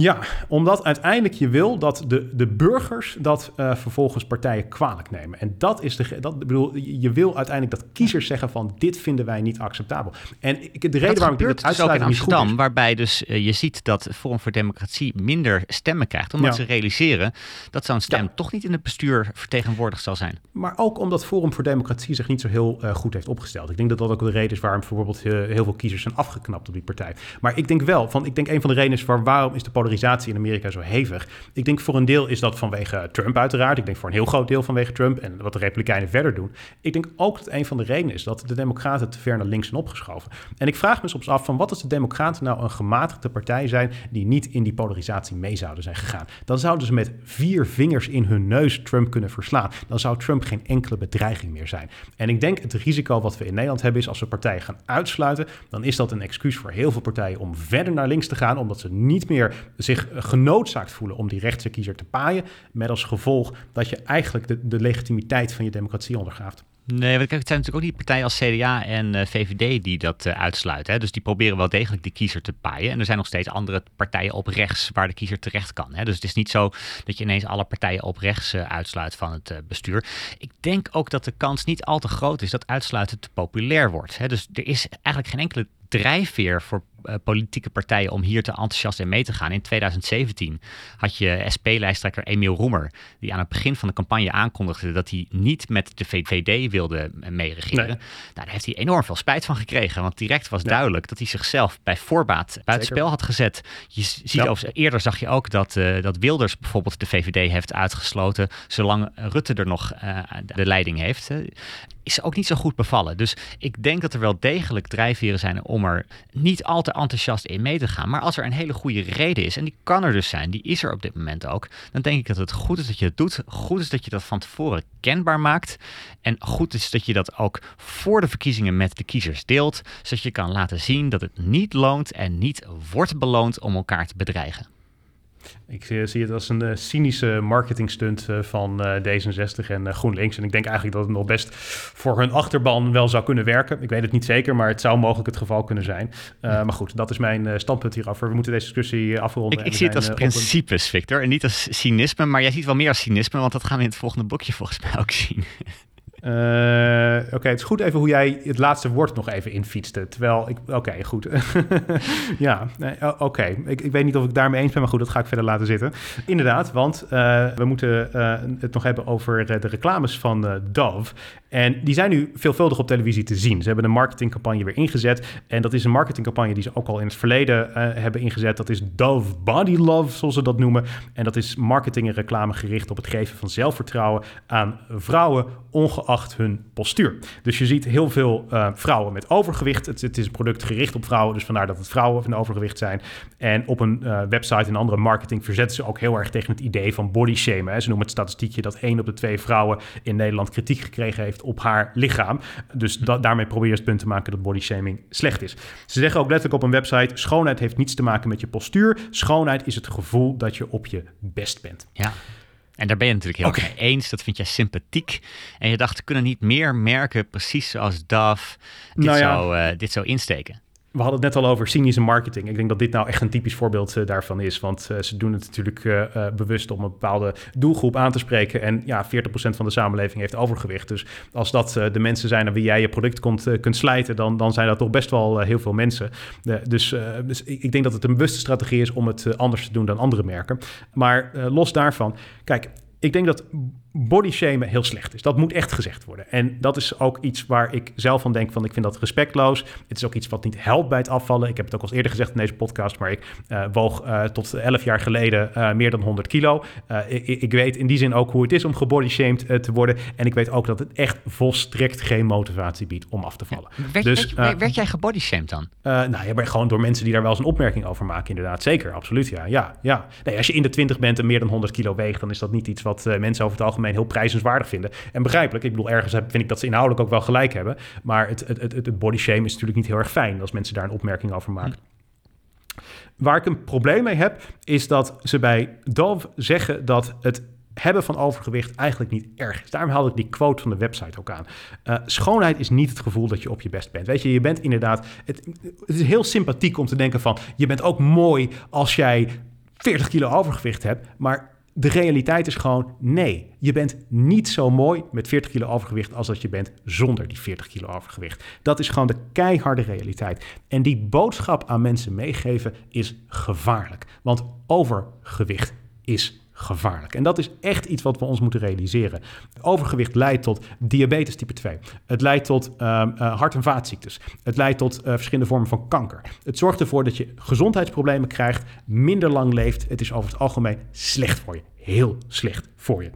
Ja, omdat uiteindelijk je wil dat de, de burgers dat uh, vervolgens partijen kwalijk nemen. En dat is de. Dat, bedoel, je wil uiteindelijk dat kiezers zeggen van dit vinden wij niet acceptabel. En ik, de reden dat waarom ik dit dus ook in Amsterdam, waarbij dus uh, je ziet dat Forum voor Democratie minder stemmen krijgt, omdat ja. ze realiseren dat zo'n stem ja. toch niet in het bestuur vertegenwoordigd zal zijn. Maar ook omdat Forum voor Democratie zich niet zo heel uh, goed heeft opgesteld. Ik denk dat dat ook de reden is waarom bijvoorbeeld heel veel kiezers zijn afgeknapt op die partij. Maar ik denk wel, van, ik denk een van de redenen is waar, waarom is de polarisatie in Amerika zo hevig. Ik denk voor een deel is dat vanwege Trump uiteraard. Ik denk voor een heel groot deel vanwege Trump en wat de Republikeinen verder doen. Ik denk ook dat een van de redenen is dat de Democraten te ver naar links zijn opgeschoven. En ik vraag me soms af van wat als de Democraten nou een gematigde partij zijn die niet in die polarisatie mee zouden zijn gegaan. Dan zouden ze met vier vingers in hun neus Trump kunnen verslaan. Dan zou Trump geen enkele bedreiging meer zijn. En ik denk het risico wat we in Nederland hebben is als we partijen gaan uitsluiten, dan is dat een excuus voor heel veel partijen om verder naar links te gaan, omdat ze niet meer zich genoodzaakt voelen om die rechtse kiezer te paaien. Met als gevolg dat je eigenlijk de, de legitimiteit van je democratie ondergraaft. Nee, want het zijn natuurlijk ook niet partijen als CDA en eh, VVD die dat uh, uitsluiten. Hè? Dus die proberen wel degelijk de kiezer te paaien. En er zijn nog steeds andere partijen op rechts waar de kiezer terecht kan. Hè? Dus het is niet zo dat je ineens alle partijen op rechts uh, uitsluit van het bestuur. Ik denk ook dat de kans niet al te groot is dat uitsluiten te populair wordt. Hè? Dus er is eigenlijk geen enkele drijfveer voor politieke partijen om hier te enthousiast in mee te gaan. In 2017 had je SP-lijsttrekker Emiel Roemer, die aan het begin van de campagne aankondigde dat hij niet met de VVD wilde meeregeren. Nee. Nou, daar heeft hij enorm veel spijt van gekregen, want direct was duidelijk dat hij zichzelf bij voorbaat buitenspel had gezet. Je ziet ja. eerder zag je ook dat, uh, dat Wilders bijvoorbeeld de VVD heeft uitgesloten, zolang Rutte er nog uh, de leiding heeft is ook niet zo goed bevallen. Dus ik denk dat er wel degelijk drijfveren zijn om er niet al te enthousiast in mee te gaan. Maar als er een hele goede reden is, en die kan er dus zijn, die is er op dit moment ook, dan denk ik dat het goed is dat je het doet. Goed is dat je dat van tevoren kenbaar maakt. En goed is dat je dat ook voor de verkiezingen met de kiezers deelt, zodat je kan laten zien dat het niet loont en niet wordt beloond om elkaar te bedreigen. Ik zie het als een uh, cynische marketingstunt uh, van uh, D66 en GroenLinks. En ik denk eigenlijk dat het nog best voor hun achterban wel zou kunnen werken. Ik weet het niet zeker, maar het zou mogelijk het geval kunnen zijn. Maar goed, dat is mijn standpunt hierover. We moeten deze discussie afronden. Ik, ik zie het als principes, Victor, en niet als cynisme. Maar jij ziet wel meer als cynisme, want dat gaan we in het volgende boekje volgens mij ook zien. Uh, oké, het is goed even hoe jij het laatste woord nog even infietste. Terwijl ik. Oké, goed. *laughs* ja, oké. Ik, ik weet niet of ik daarmee eens ben, maar goed, dat ga ik verder laten zitten. Inderdaad, want uh, we moeten uh, het nog hebben over de reclames van Dove. En die zijn nu veelvuldig op televisie te zien. Ze hebben een marketingcampagne weer ingezet. En dat is een marketingcampagne die ze ook al in het verleden hebben ingezet. Dat is Dove Body Love, zoals ze dat noemen. En dat is marketing en reclame gericht op het geven van zelfvertrouwen aan vrouwen, ongeacht hun postuur. Dus je ziet heel veel uh, vrouwen met overgewicht. Het, het, is een product gericht op vrouwen, dus vandaar dat het vrouwen van overgewicht zijn. En op een uh, website en andere marketing verzetten ze ook heel erg tegen het idee van body shamen. Ze noemen het statistiekje dat één op de twee vrouwen in Nederland kritiek gekregen heeft op haar lichaam. Dus da daarmee probeer je het punt te maken dat body shaming slecht is. Ze zeggen ook letterlijk op een website: schoonheid heeft niets te maken met je postuur. Schoonheid is het gevoel dat je op je best bent. Ja. En daar ben je natuurlijk heel okay. eens. Dat vind jij sympathiek. En je dacht, kunnen niet meer merken, precies zoals DAF, dit, nou ja. zou, uh, dit zou insteken? We hadden het net al over cynische marketing. Ik denk dat dit nou echt een typisch voorbeeld uh, daarvan is. Want uh, ze doen het natuurlijk uh, bewust om een bepaalde doelgroep aan te spreken. En ja, 40% van de samenleving heeft overgewicht. Dus als dat de mensen zijn aan wie jij je product kunt, kunt slijten, dan, dan zijn dat toch best wel heel veel mensen. dus, dus ik, denk dat het een bewuste strategie is om het anders te doen dan andere merken. Maar los daarvan, kijk, ik denk dat body shamen heel slecht is. Dat moet echt gezegd worden. En dat is ook iets waar ik zelf van denk van ik vind dat respectloos. Het is ook iets wat niet helpt bij het afvallen. Ik heb het ook al eerder gezegd in deze podcast, maar ik uh, woog uh, tot 11 jaar geleden uh, meer dan 100 kilo. Ik, ik, weet in die zin ook hoe het is om gebodyshamed te worden. En ik weet ook dat het echt volstrekt geen motivatie biedt om af te vallen. Ja, werd, dus, werd, werd, jij gebodyshamed dan? nou ja, maar gewoon door mensen die daar wel eens een opmerking over maken inderdaad. Zeker, absoluut ja. ja, ja. Nee, als je in de 20 bent en meer dan 100 kilo weegt, dan is dat niet iets wat mensen over het algemeen heel prijzenswaardig vinden. En begrijpelijk, ik bedoel, ergens vind ik dat ze inhoudelijk ook wel gelijk hebben. Maar het, het, het, het body shame is natuurlijk niet heel erg fijn als mensen daar een opmerking over maken. Hm. Waar ik een probleem mee heb, is dat ze bij Dove zeggen dat het hebben van overgewicht eigenlijk niet erg is. Daarom haalde ik die quote van de website ook aan. Uh, schoonheid is niet het gevoel dat je op je best bent. Weet je, je bent inderdaad... Het, het is heel sympathiek om te denken van... je bent ook mooi als jij 40 kilo overgewicht hebt... maar de realiteit is gewoon nee. Je bent niet zo mooi met 40 kilo overgewicht als dat je bent zonder die 40 kilo overgewicht. Dat is gewoon de keiharde realiteit. En die boodschap aan mensen meegeven is gevaarlijk. Want overgewicht is gevaarlijk. En dat is echt iets wat we ons moeten realiseren. Overgewicht leidt tot diabetes type 2. Het leidt tot uh, uh, hart- en vaatziektes. Het leidt tot uh, verschillende vormen van kanker. Het zorgt ervoor dat je gezondheidsproblemen krijgt, minder lang leeft. Het is over het algemeen slecht voor je heel slecht voor je.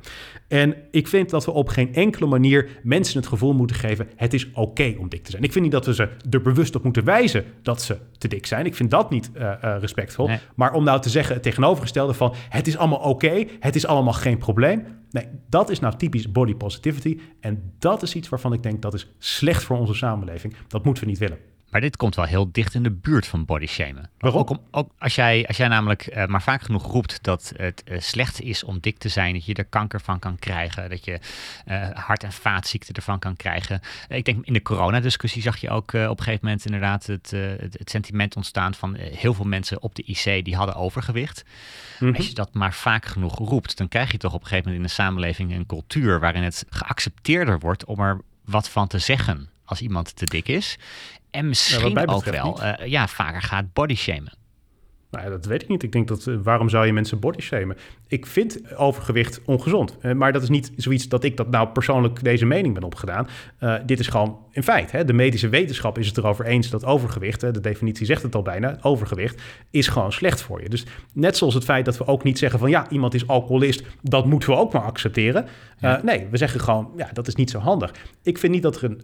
En ik vind dat we op geen enkele manier mensen het gevoel moeten geven: het is oké om dik te zijn. Ik vind niet dat we ze er bewust op moeten wijzen dat ze te dik zijn. Ik vind dat niet uh, uh, respectvol. Maar om nou te zeggen het tegenovergestelde van: het is allemaal oké, het is allemaal geen probleem. Nee, dat is nou typisch body positivity. En dat is iets waarvan ik denk dat is slecht voor onze samenleving. Dat moeten we niet willen. Maar dit komt wel heel dicht in de buurt van body shamen. Waarom? Ook, om, ook als, jij, als jij namelijk uh, maar vaak genoeg roept dat het uh, slecht is om dik te zijn, dat je er kanker van kan krijgen, dat je uh, hart- en vaatziekten ervan kan krijgen. ik denk in de coronadiscussie zag je ook op een gegeven moment inderdaad het, het, het sentiment ontstaan van heel veel mensen op de IC die hadden overgewicht. Mm -hmm. Als je dat maar vaak genoeg roept, dan krijg je toch op een gegeven moment in een samenleving een cultuur waarin het geaccepteerder wordt om er wat van te zeggen als iemand te dik is. En misschien ja, ook wel uh, ja, vaker gaat body Nou, dat weet ik niet. Ik denk dat uh, waarom zou je mensen body shamen? Ik vind overgewicht ongezond. Uh, maar dat is niet zoiets dat ik dat nou persoonlijk deze mening ben opgedaan. Uh, dit is gewoon een feit. Hè? De medische wetenschap is het erover eens dat overgewicht, hè, de definitie zegt het al bijna, overgewicht is gewoon slecht voor je. Dus net zoals het feit dat we ook niet zeggen van ja, iemand is alcoholist, dat moeten we ook maar accepteren. Ja. nee, we zeggen gewoon ja, dat is niet zo handig. Ik vind niet dat, er een,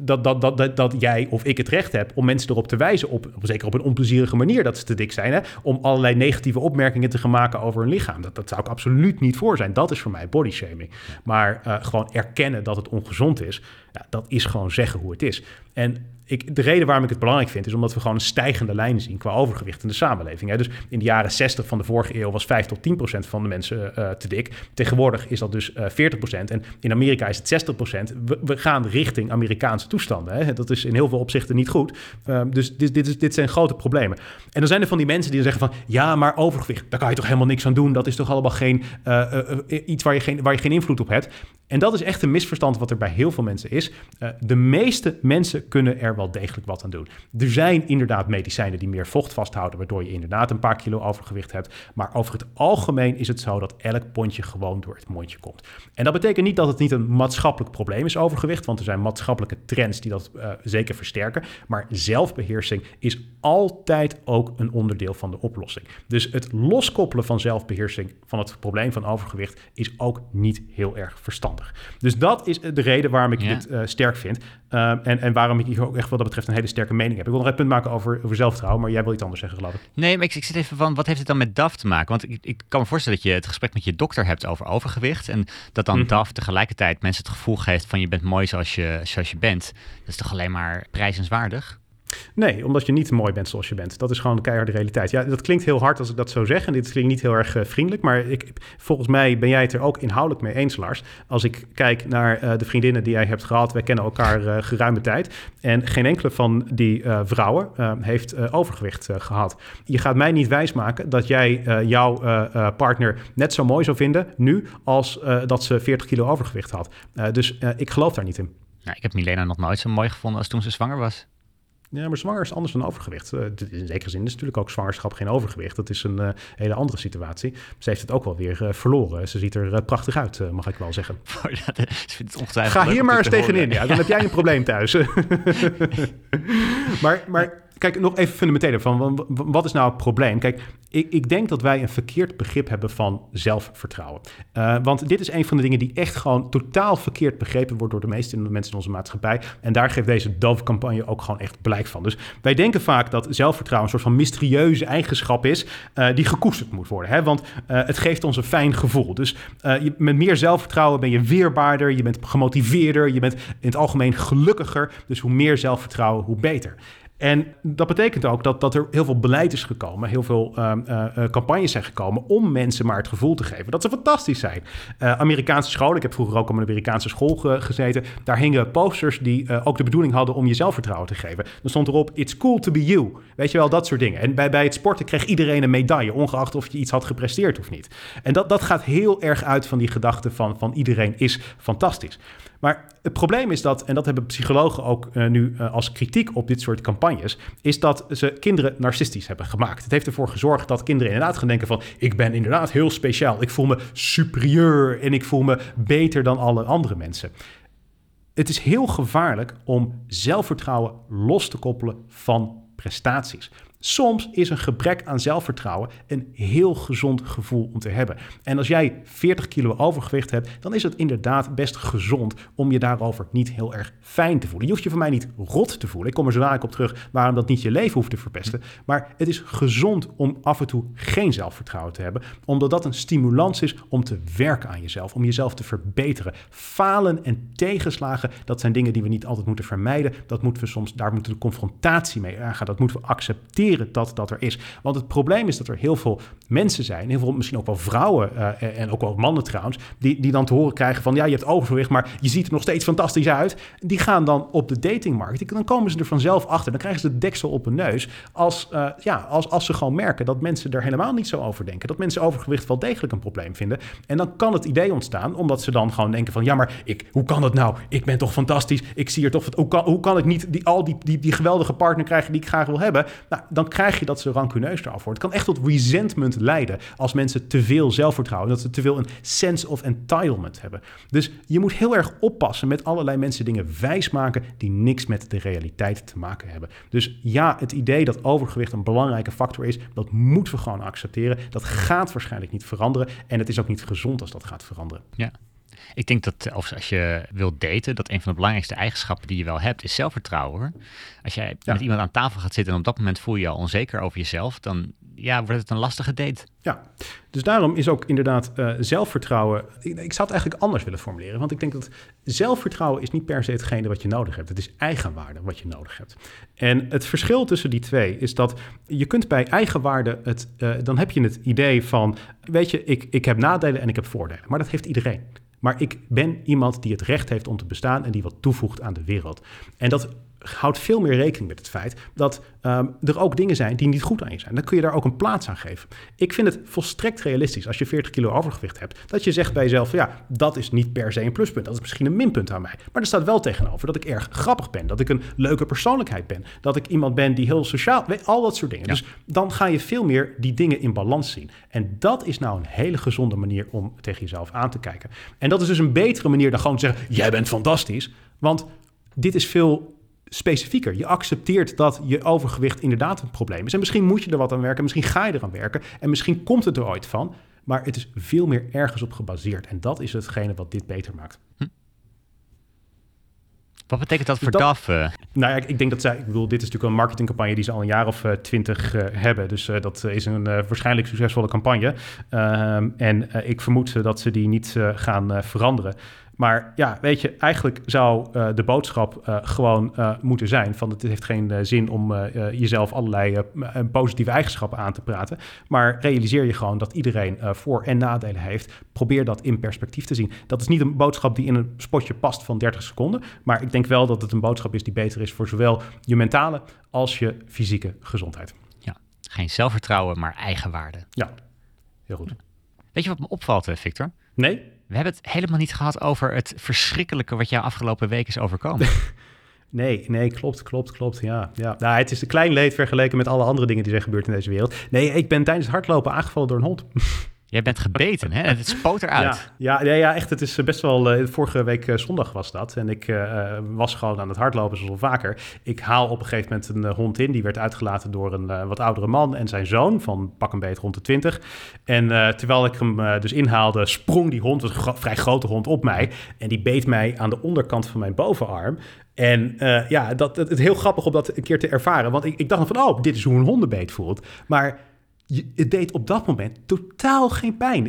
dat, dat, dat, dat, dat jij of ik het recht heb om mensen erop te wijzen, op, zeker op een onplezierige manier dat ze te dik zijn. Hè? Om allerlei negatieve opmerkingen te gaan maken over hun lichaam. Dat, dat zou ik absoluut niet voor zijn. Dat is voor mij body shaming. Maar uh, gewoon erkennen dat het ongezond is, ja, dat is gewoon zeggen hoe het is. En ik, de reden waarom ik het belangrijk vind, is omdat we gewoon een stijgende lijn zien qua overgewicht in de samenleving. Hè. Dus in de jaren 60 van de vorige eeuw was 5 tot 10 procent van de mensen uh, te dik. Tegenwoordig is dat dus uh, 40 procent. En in Amerika is het 60 procent. We, gaan richting Amerikaanse toestanden. Hè. Dat is in heel veel opzichten niet goed. Uh, dus dit, dit, is, dit zijn grote problemen. En dan zijn er van die mensen die zeggen van... ja, maar overgewicht, daar kan je toch helemaal niks aan doen. Dat is toch allemaal geen, uh, iets waar je geen, waar je geen invloed op hebt. En dat is echt een misverstand wat er bij heel veel mensen is. de meeste mensen kunnen er wel degelijk wat aan doen. Er zijn inderdaad medicijnen die meer vocht vasthouden, waardoor je inderdaad een paar kilo overgewicht hebt. Maar over het algemeen is het zo dat elk pondje gewoon door het mondje komt. En dat betekent niet dat het niet een maatschappelijk probleem is, overgewicht, want er zijn maatschappelijke trends die dat uh, zeker versterken. Maar zelfbeheersing is altijd ook een onderdeel van de oplossing. Dus het loskoppelen van zelfbeheersing van het probleem van overgewicht is ook niet heel erg verstandig. Dus dat is de reden waarom ik ja. dit uh, sterk vind. Uh, en, en waarom ik hier ook echt wat dat betreft een hele sterke mening heb. Ik wil nog een punt maken over, over zelfvertrouwen, maar jij wil iets anders zeggen, geloof ik. Nee, maar ik, ik zit even van, wat heeft het dan met DAF te maken? Want ik, ik kan me voorstellen dat je het gesprek met je dokter hebt over overgewicht. En dat dan Mhm. DAF tegelijkertijd mensen het gevoel geeft van je bent mooi zoals je, zoals je bent. Dat is toch alleen maar prijzenswaardig? Nee, omdat je niet mooi bent zoals je bent. Dat is gewoon de keiharde realiteit. Ja, dat klinkt heel hard als ik dat zo zeg. En dit klinkt niet heel erg uh, vriendelijk. Maar ik, volgens mij ben jij het er ook inhoudelijk mee eens, Lars. Als ik kijk naar uh, de vriendinnen die jij hebt gehad. Wij kennen elkaar uh, geruime tijd. En geen enkele van die vrouwen heeft overgewicht gehad. Je gaat mij niet wijsmaken dat jij jouw partner net zo mooi zou vinden nu... als dat ze 40 kilo overgewicht had. dus ik geloof daar niet in. Nou, ik heb Milena nog nooit zo mooi gevonden als toen ze zwanger was. Ja, maar zwanger is anders dan overgewicht. Uh, in zekere zin is natuurlijk ook zwangerschap geen overgewicht. Dat is een uh, hele andere situatie. Ze heeft het ook wel weer uh, verloren. Ze ziet er prachtig uit, mag ik wel zeggen. *laughs* Ga hier maar eens tegenin. Ja, dan heb jij een probleem thuis. *laughs* *laughs* maar, maar kijk, nog even fundamenteel van wat is nou het probleem? Kijk, ik, ik denk dat wij een verkeerd begrip hebben van zelfvertrouwen. Uh, want dit is een van de dingen die echt gewoon totaal verkeerd begrepen wordt door de meeste mensen in onze maatschappij. En daar geeft deze Dove-campagne ook gewoon echt blijk van. Dus wij denken vaak dat zelfvertrouwen een soort van mysterieuze eigenschap is uh, die gekoesterd moet worden. Hè? Want uh, het geeft ons een fijn gevoel. Dus met meer zelfvertrouwen ben je weerbaarder, je bent gemotiveerder, je bent in het algemeen gelukkiger. Dus hoe meer zelfvertrouwen, hoe beter. En dat betekent ook dat, dat er heel veel beleid is gekomen, heel veel uh, uh, campagnes zijn gekomen om mensen maar het gevoel te geven dat ze fantastisch zijn. Uh, Amerikaanse scholen, ik heb vroeger ook op een Amerikaanse school ge gezeten, daar hingen posters die ook de bedoeling hadden om je zelfvertrouwen te geven. Dan stond erop, it's cool to be you. Weet je wel, dat soort dingen. En bij, bij het sporten kreeg iedereen een medaille, ongeacht of je iets had gepresteerd of niet. En dat, dat gaat heel erg uit van die gedachte van, van iedereen is fantastisch. Maar het probleem is dat, en dat hebben psychologen ook uh, nu uh, als kritiek op dit soort campagnes, is dat ze kinderen narcistisch hebben gemaakt. Het heeft ervoor gezorgd dat kinderen inderdaad gaan denken van, ik ben inderdaad heel speciaal, ik voel me superieur en ik voel me beter dan alle andere mensen. Het is heel gevaarlijk om zelfvertrouwen los te koppelen van prestaties. Soms is een gebrek aan zelfvertrouwen een heel gezond gevoel om te hebben. En als jij 40 kilo overgewicht hebt, dan is het inderdaad best gezond om je daarover niet heel erg fijn te voelen. Je hoeft je van mij niet rot te voelen. Ik kom er zo dadelijk op terug waarom dat niet je leven hoeft te verpesten. Maar het is gezond om af en toe geen zelfvertrouwen te hebben, omdat dat een stimulans is om te werken aan jezelf, om jezelf te verbeteren. Falen en tegenslagen, dat zijn dingen die we niet altijd moeten vermijden. Dat moeten we soms, daar moeten we de confrontatie mee aangaan. Dat moeten we accepteren dat dat er is. Want het probleem is dat er heel veel mensen zijn, heel veel misschien ook wel vrouwen uh, en ook wel mannen trouwens, die, die dan te horen krijgen van ja, je hebt overgewicht, maar je ziet er nog steeds fantastisch uit. Die gaan dan op de datingmarkt, dan komen ze er vanzelf achter. Dan krijgen ze de deksel op hun neus als, uh, ja, als, als ze gewoon merken dat mensen er helemaal niet zo over denken. Dat mensen overgewicht wel degelijk een probleem vinden. En dan kan het idee ontstaan, omdat ze dan gewoon denken van ja, maar ik, hoe kan dat nou? Ik ben toch fantastisch, ik zie er toch, hoe kan, hoe kan ik niet die, al die, die, die geweldige partner krijgen die ik graag wil hebben? Nou, dan krijg je dat ze rancuneus eraf wordt. Het kan echt tot resentment leiden als mensen te veel zelfvertrouwen, dat ze te veel een sense of entitlement hebben. Dus je moet heel erg oppassen met allerlei mensen dingen wijsmaken die niks met de realiteit te maken hebben. Dus ja, het idee dat overgewicht een belangrijke factor is, dat moeten we gewoon accepteren. Dat gaat waarschijnlijk niet veranderen en het is ook niet gezond als dat gaat veranderen. Ja. Ik denk dat eh, als je wilt daten, dat een van de belangrijkste eigenschappen die je wel hebt, is zelfvertrouwen. Hoor. Als jij met iemand aan tafel gaat zitten en op dat moment voel je je al onzeker over jezelf, dan ja, wordt het een lastige date. Ja, dus daarom is ook inderdaad uh, zelfvertrouwen. Ik, ik, zou het eigenlijk anders willen formuleren. Want ik denk dat zelfvertrouwen is niet per se hetgene wat je nodig hebt. Het is eigenwaarde wat je nodig hebt. En het verschil tussen die twee is dat je kunt bij eigenwaarde het. Uh, dan heb je het idee van. Weet je, ik, ik heb nadelen en ik heb voordelen. Maar dat heeft iedereen. Maar ik ben iemand die het recht heeft om te bestaan en die wat toevoegt aan de wereld. En dat houdt veel meer rekening met het feit dat um, er ook dingen zijn die niet goed aan je zijn. Dan kun je daar ook een plaats aan geven. Ik vind het volstrekt realistisch als je 40 kilo overgewicht hebt, dat je zegt bij jezelf: ja, dat is niet per se een pluspunt. Dat is misschien een minpunt aan mij. Maar er staat wel tegenover dat ik erg grappig ben, dat ik een leuke persoonlijkheid ben, dat ik iemand ben die heel sociaal, al dat soort dingen. Dus dan ga je veel meer die dingen in balans zien. En dat is nou een hele gezonde manier om tegen jezelf aan te kijken. En dat is dus een betere manier dan gewoon te zeggen: jij bent fantastisch. Want dit is veel specifieker. Je accepteert dat je overgewicht inderdaad een probleem is. En misschien moet je er wat aan werken, misschien ga je eraan werken en misschien komt het er ooit van. Maar het is veel meer ergens op gebaseerd. En dat is hetgene wat dit beter maakt. Hm. Wat betekent dat voor DAF? Uh? Nou ja, ik denk dat zij, ik bedoel, dit is natuurlijk een marketingcampagne die ze al een jaar of twintig uh, hebben. Dus uh, dat is een waarschijnlijk succesvolle campagne. Ehm, en ik vermoed dat ze die niet gaan veranderen. Maar ja, weet je, eigenlijk zou uh, de boodschap uh, gewoon uh, moeten zijn van het heeft geen zin om jezelf allerlei positieve eigenschappen aan te praten. Maar realiseer je gewoon dat iedereen voor- en nadelen heeft. Probeer dat in perspectief te zien. Dat is niet een boodschap die in een spotje past van 30 seconden. Maar ik denk wel dat het een boodschap is die beter is voor zowel je mentale als je fysieke gezondheid. Ja, geen zelfvertrouwen, maar eigenwaarde. Ja, heel goed. Weet je wat me opvalt, Victor? Nee? We hebben het helemaal niet gehad over het verschrikkelijke wat jou afgelopen week is overkomen. *laughs* Nee, nee, klopt, klopt, klopt. Ja, ja. Nou, het is een klein leed vergeleken met alle andere dingen die zijn gebeurd in deze wereld. Nee, ik ben tijdens het hardlopen aangevallen door een hond. *laughs* Jij bent gebeten, hè? Het spoot eruit. Ja, ja, ja, echt. Het is best wel... Uh, vorige week uh, zondag was dat. En ik was gewoon aan het hardlopen, zoals al vaker. Ik haal op een gegeven moment een hond in. Die werd uitgelaten door een wat oudere man en zijn zoon... van pak een beet rond de 20. En terwijl ik hem dus inhaalde... sprong die hond, een vrij grote hond, op mij. En die beet mij aan de onderkant van mijn bovenarm. En ja, dat, het heel grappig om dat een keer te ervaren. Want ik, ik dacht van, oh, dit is hoe een hondenbeet voelt. Maar het deed op dat moment totaal geen pijn.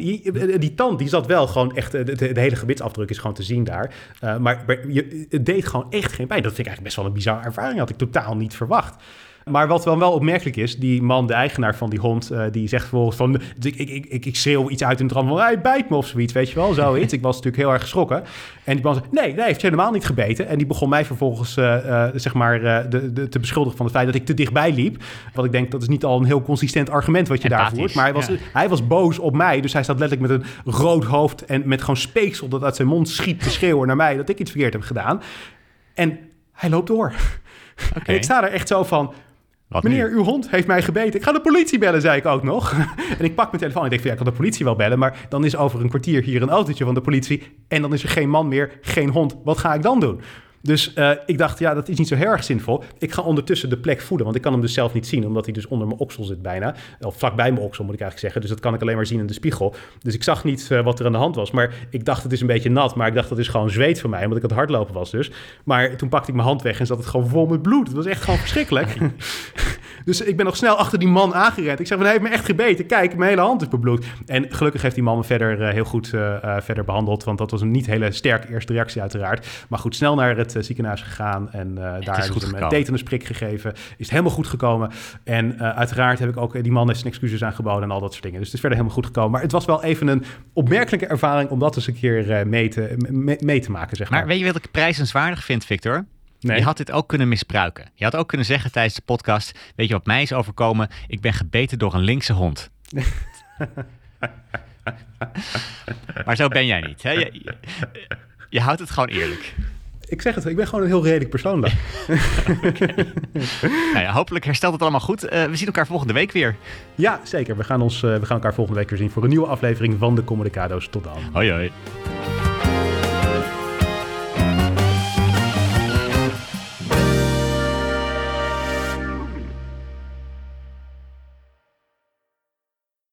die tand die zat wel gewoon echt, de, de, hele gebitsafdruk is gewoon te zien daar. Maar, maar je, het deed gewoon echt geen pijn. Dat vind ik eigenlijk best wel een bizarre ervaring. Had ik totaal niet verwacht. Maar wat wel, wel opmerkelijk is, die man, de eigenaar van die hond, uh, die zegt vervolgens van, ik, ik, ik, ik schreeuw iets uit in de trant van, hij bijt me of zoiets, weet je wel, zoiets. ik was natuurlijk heel erg geschrokken. En die man zei, nee, nee, heeft je helemaal niet gebeten. En die begon mij vervolgens, uh, uh, zeg maar, de, de, te beschuldigen van het feit dat ik te dichtbij liep. Want ik denk, dat is niet al een heel consistent argument wat je daar voert. Maar hij was, ja. hij was boos op mij, dus hij staat letterlijk met een rood hoofd en met gewoon speeksel dat uit zijn mond schiet te schreeuwen naar mij dat ik iets verkeerd heb gedaan. En hij loopt door. Okay. *laughs* En ik sta er echt zo van, wat Meneer, nu? uw hond heeft mij gebeten. Ik ga de politie bellen, zei ik ook nog. *laughs* en ik pak mijn telefoon. Ik denk, van, ja, ik kan de politie wel bellen. Maar dan is over een kwartier hier een autootje van de politie. En dan is er geen man meer, geen hond. Wat ga ik dan doen? Dus uh, ik dacht, ja, dat is niet zo heel erg zinvol. Ik ga ondertussen de plek voeden, want ik kan hem dus zelf niet zien, omdat hij dus onder mijn oksel zit bijna. Of vlak bij mijn oksel, moet ik eigenlijk zeggen. Dus dat kan ik alleen maar zien in de spiegel. Dus ik zag niet uh, wat er aan de hand was. Maar ik dacht, het is een beetje nat. Maar ik dacht, dat is gewoon zweet van mij, omdat ik het hardlopen was dus. Maar toen pakte ik mijn hand weg en zat het gewoon vol met bloed. Het was echt gewoon verschrikkelijk. *laughs* dus ik ben nog snel achter die man aangerend. Ik zeg, hij heeft me echt gebeten. Kijk, mijn hele hand is bebloed. En gelukkig heeft die man me verder uh, heel goed verder behandeld. Want dat was een niet hele sterke eerste reactie uiteraard. Maar goed, snel naar het ziekenhuis gegaan. En uh, daar hebben ze een tetanusprik gegeven. Is het helemaal goed gekomen. En uh, uiteraard heb ik ook die man heeft zijn excuses aangeboden en al dat soort dingen. Dus het is verder helemaal goed gekomen. Maar het was wel even een opmerkelijke ervaring om dat eens een keer mee, te, mee, mee, te maken, zeg maar. Maar weet je wat ik prijzenswaardig vind, Victor? Nee. Je had dit ook kunnen misbruiken. Je had ook kunnen zeggen tijdens de podcast: Weet je wat mij is overkomen? Ik ben gebeten door een linkse hond. *laughs* maar zo ben jij niet. Hè? Je, je, je houdt het gewoon eerlijk ik zeg het, ik ben gewoon een heel redelijk persoon dan. *laughs* nou ja, hopelijk herstelt het allemaal goed. Uh, we zien elkaar volgende week weer. Ja, zeker. We gaan, ons, uh, we gaan elkaar volgende week weer zien voor een nieuwe aflevering van de Communicado's. Tot dan. Hoi hoi.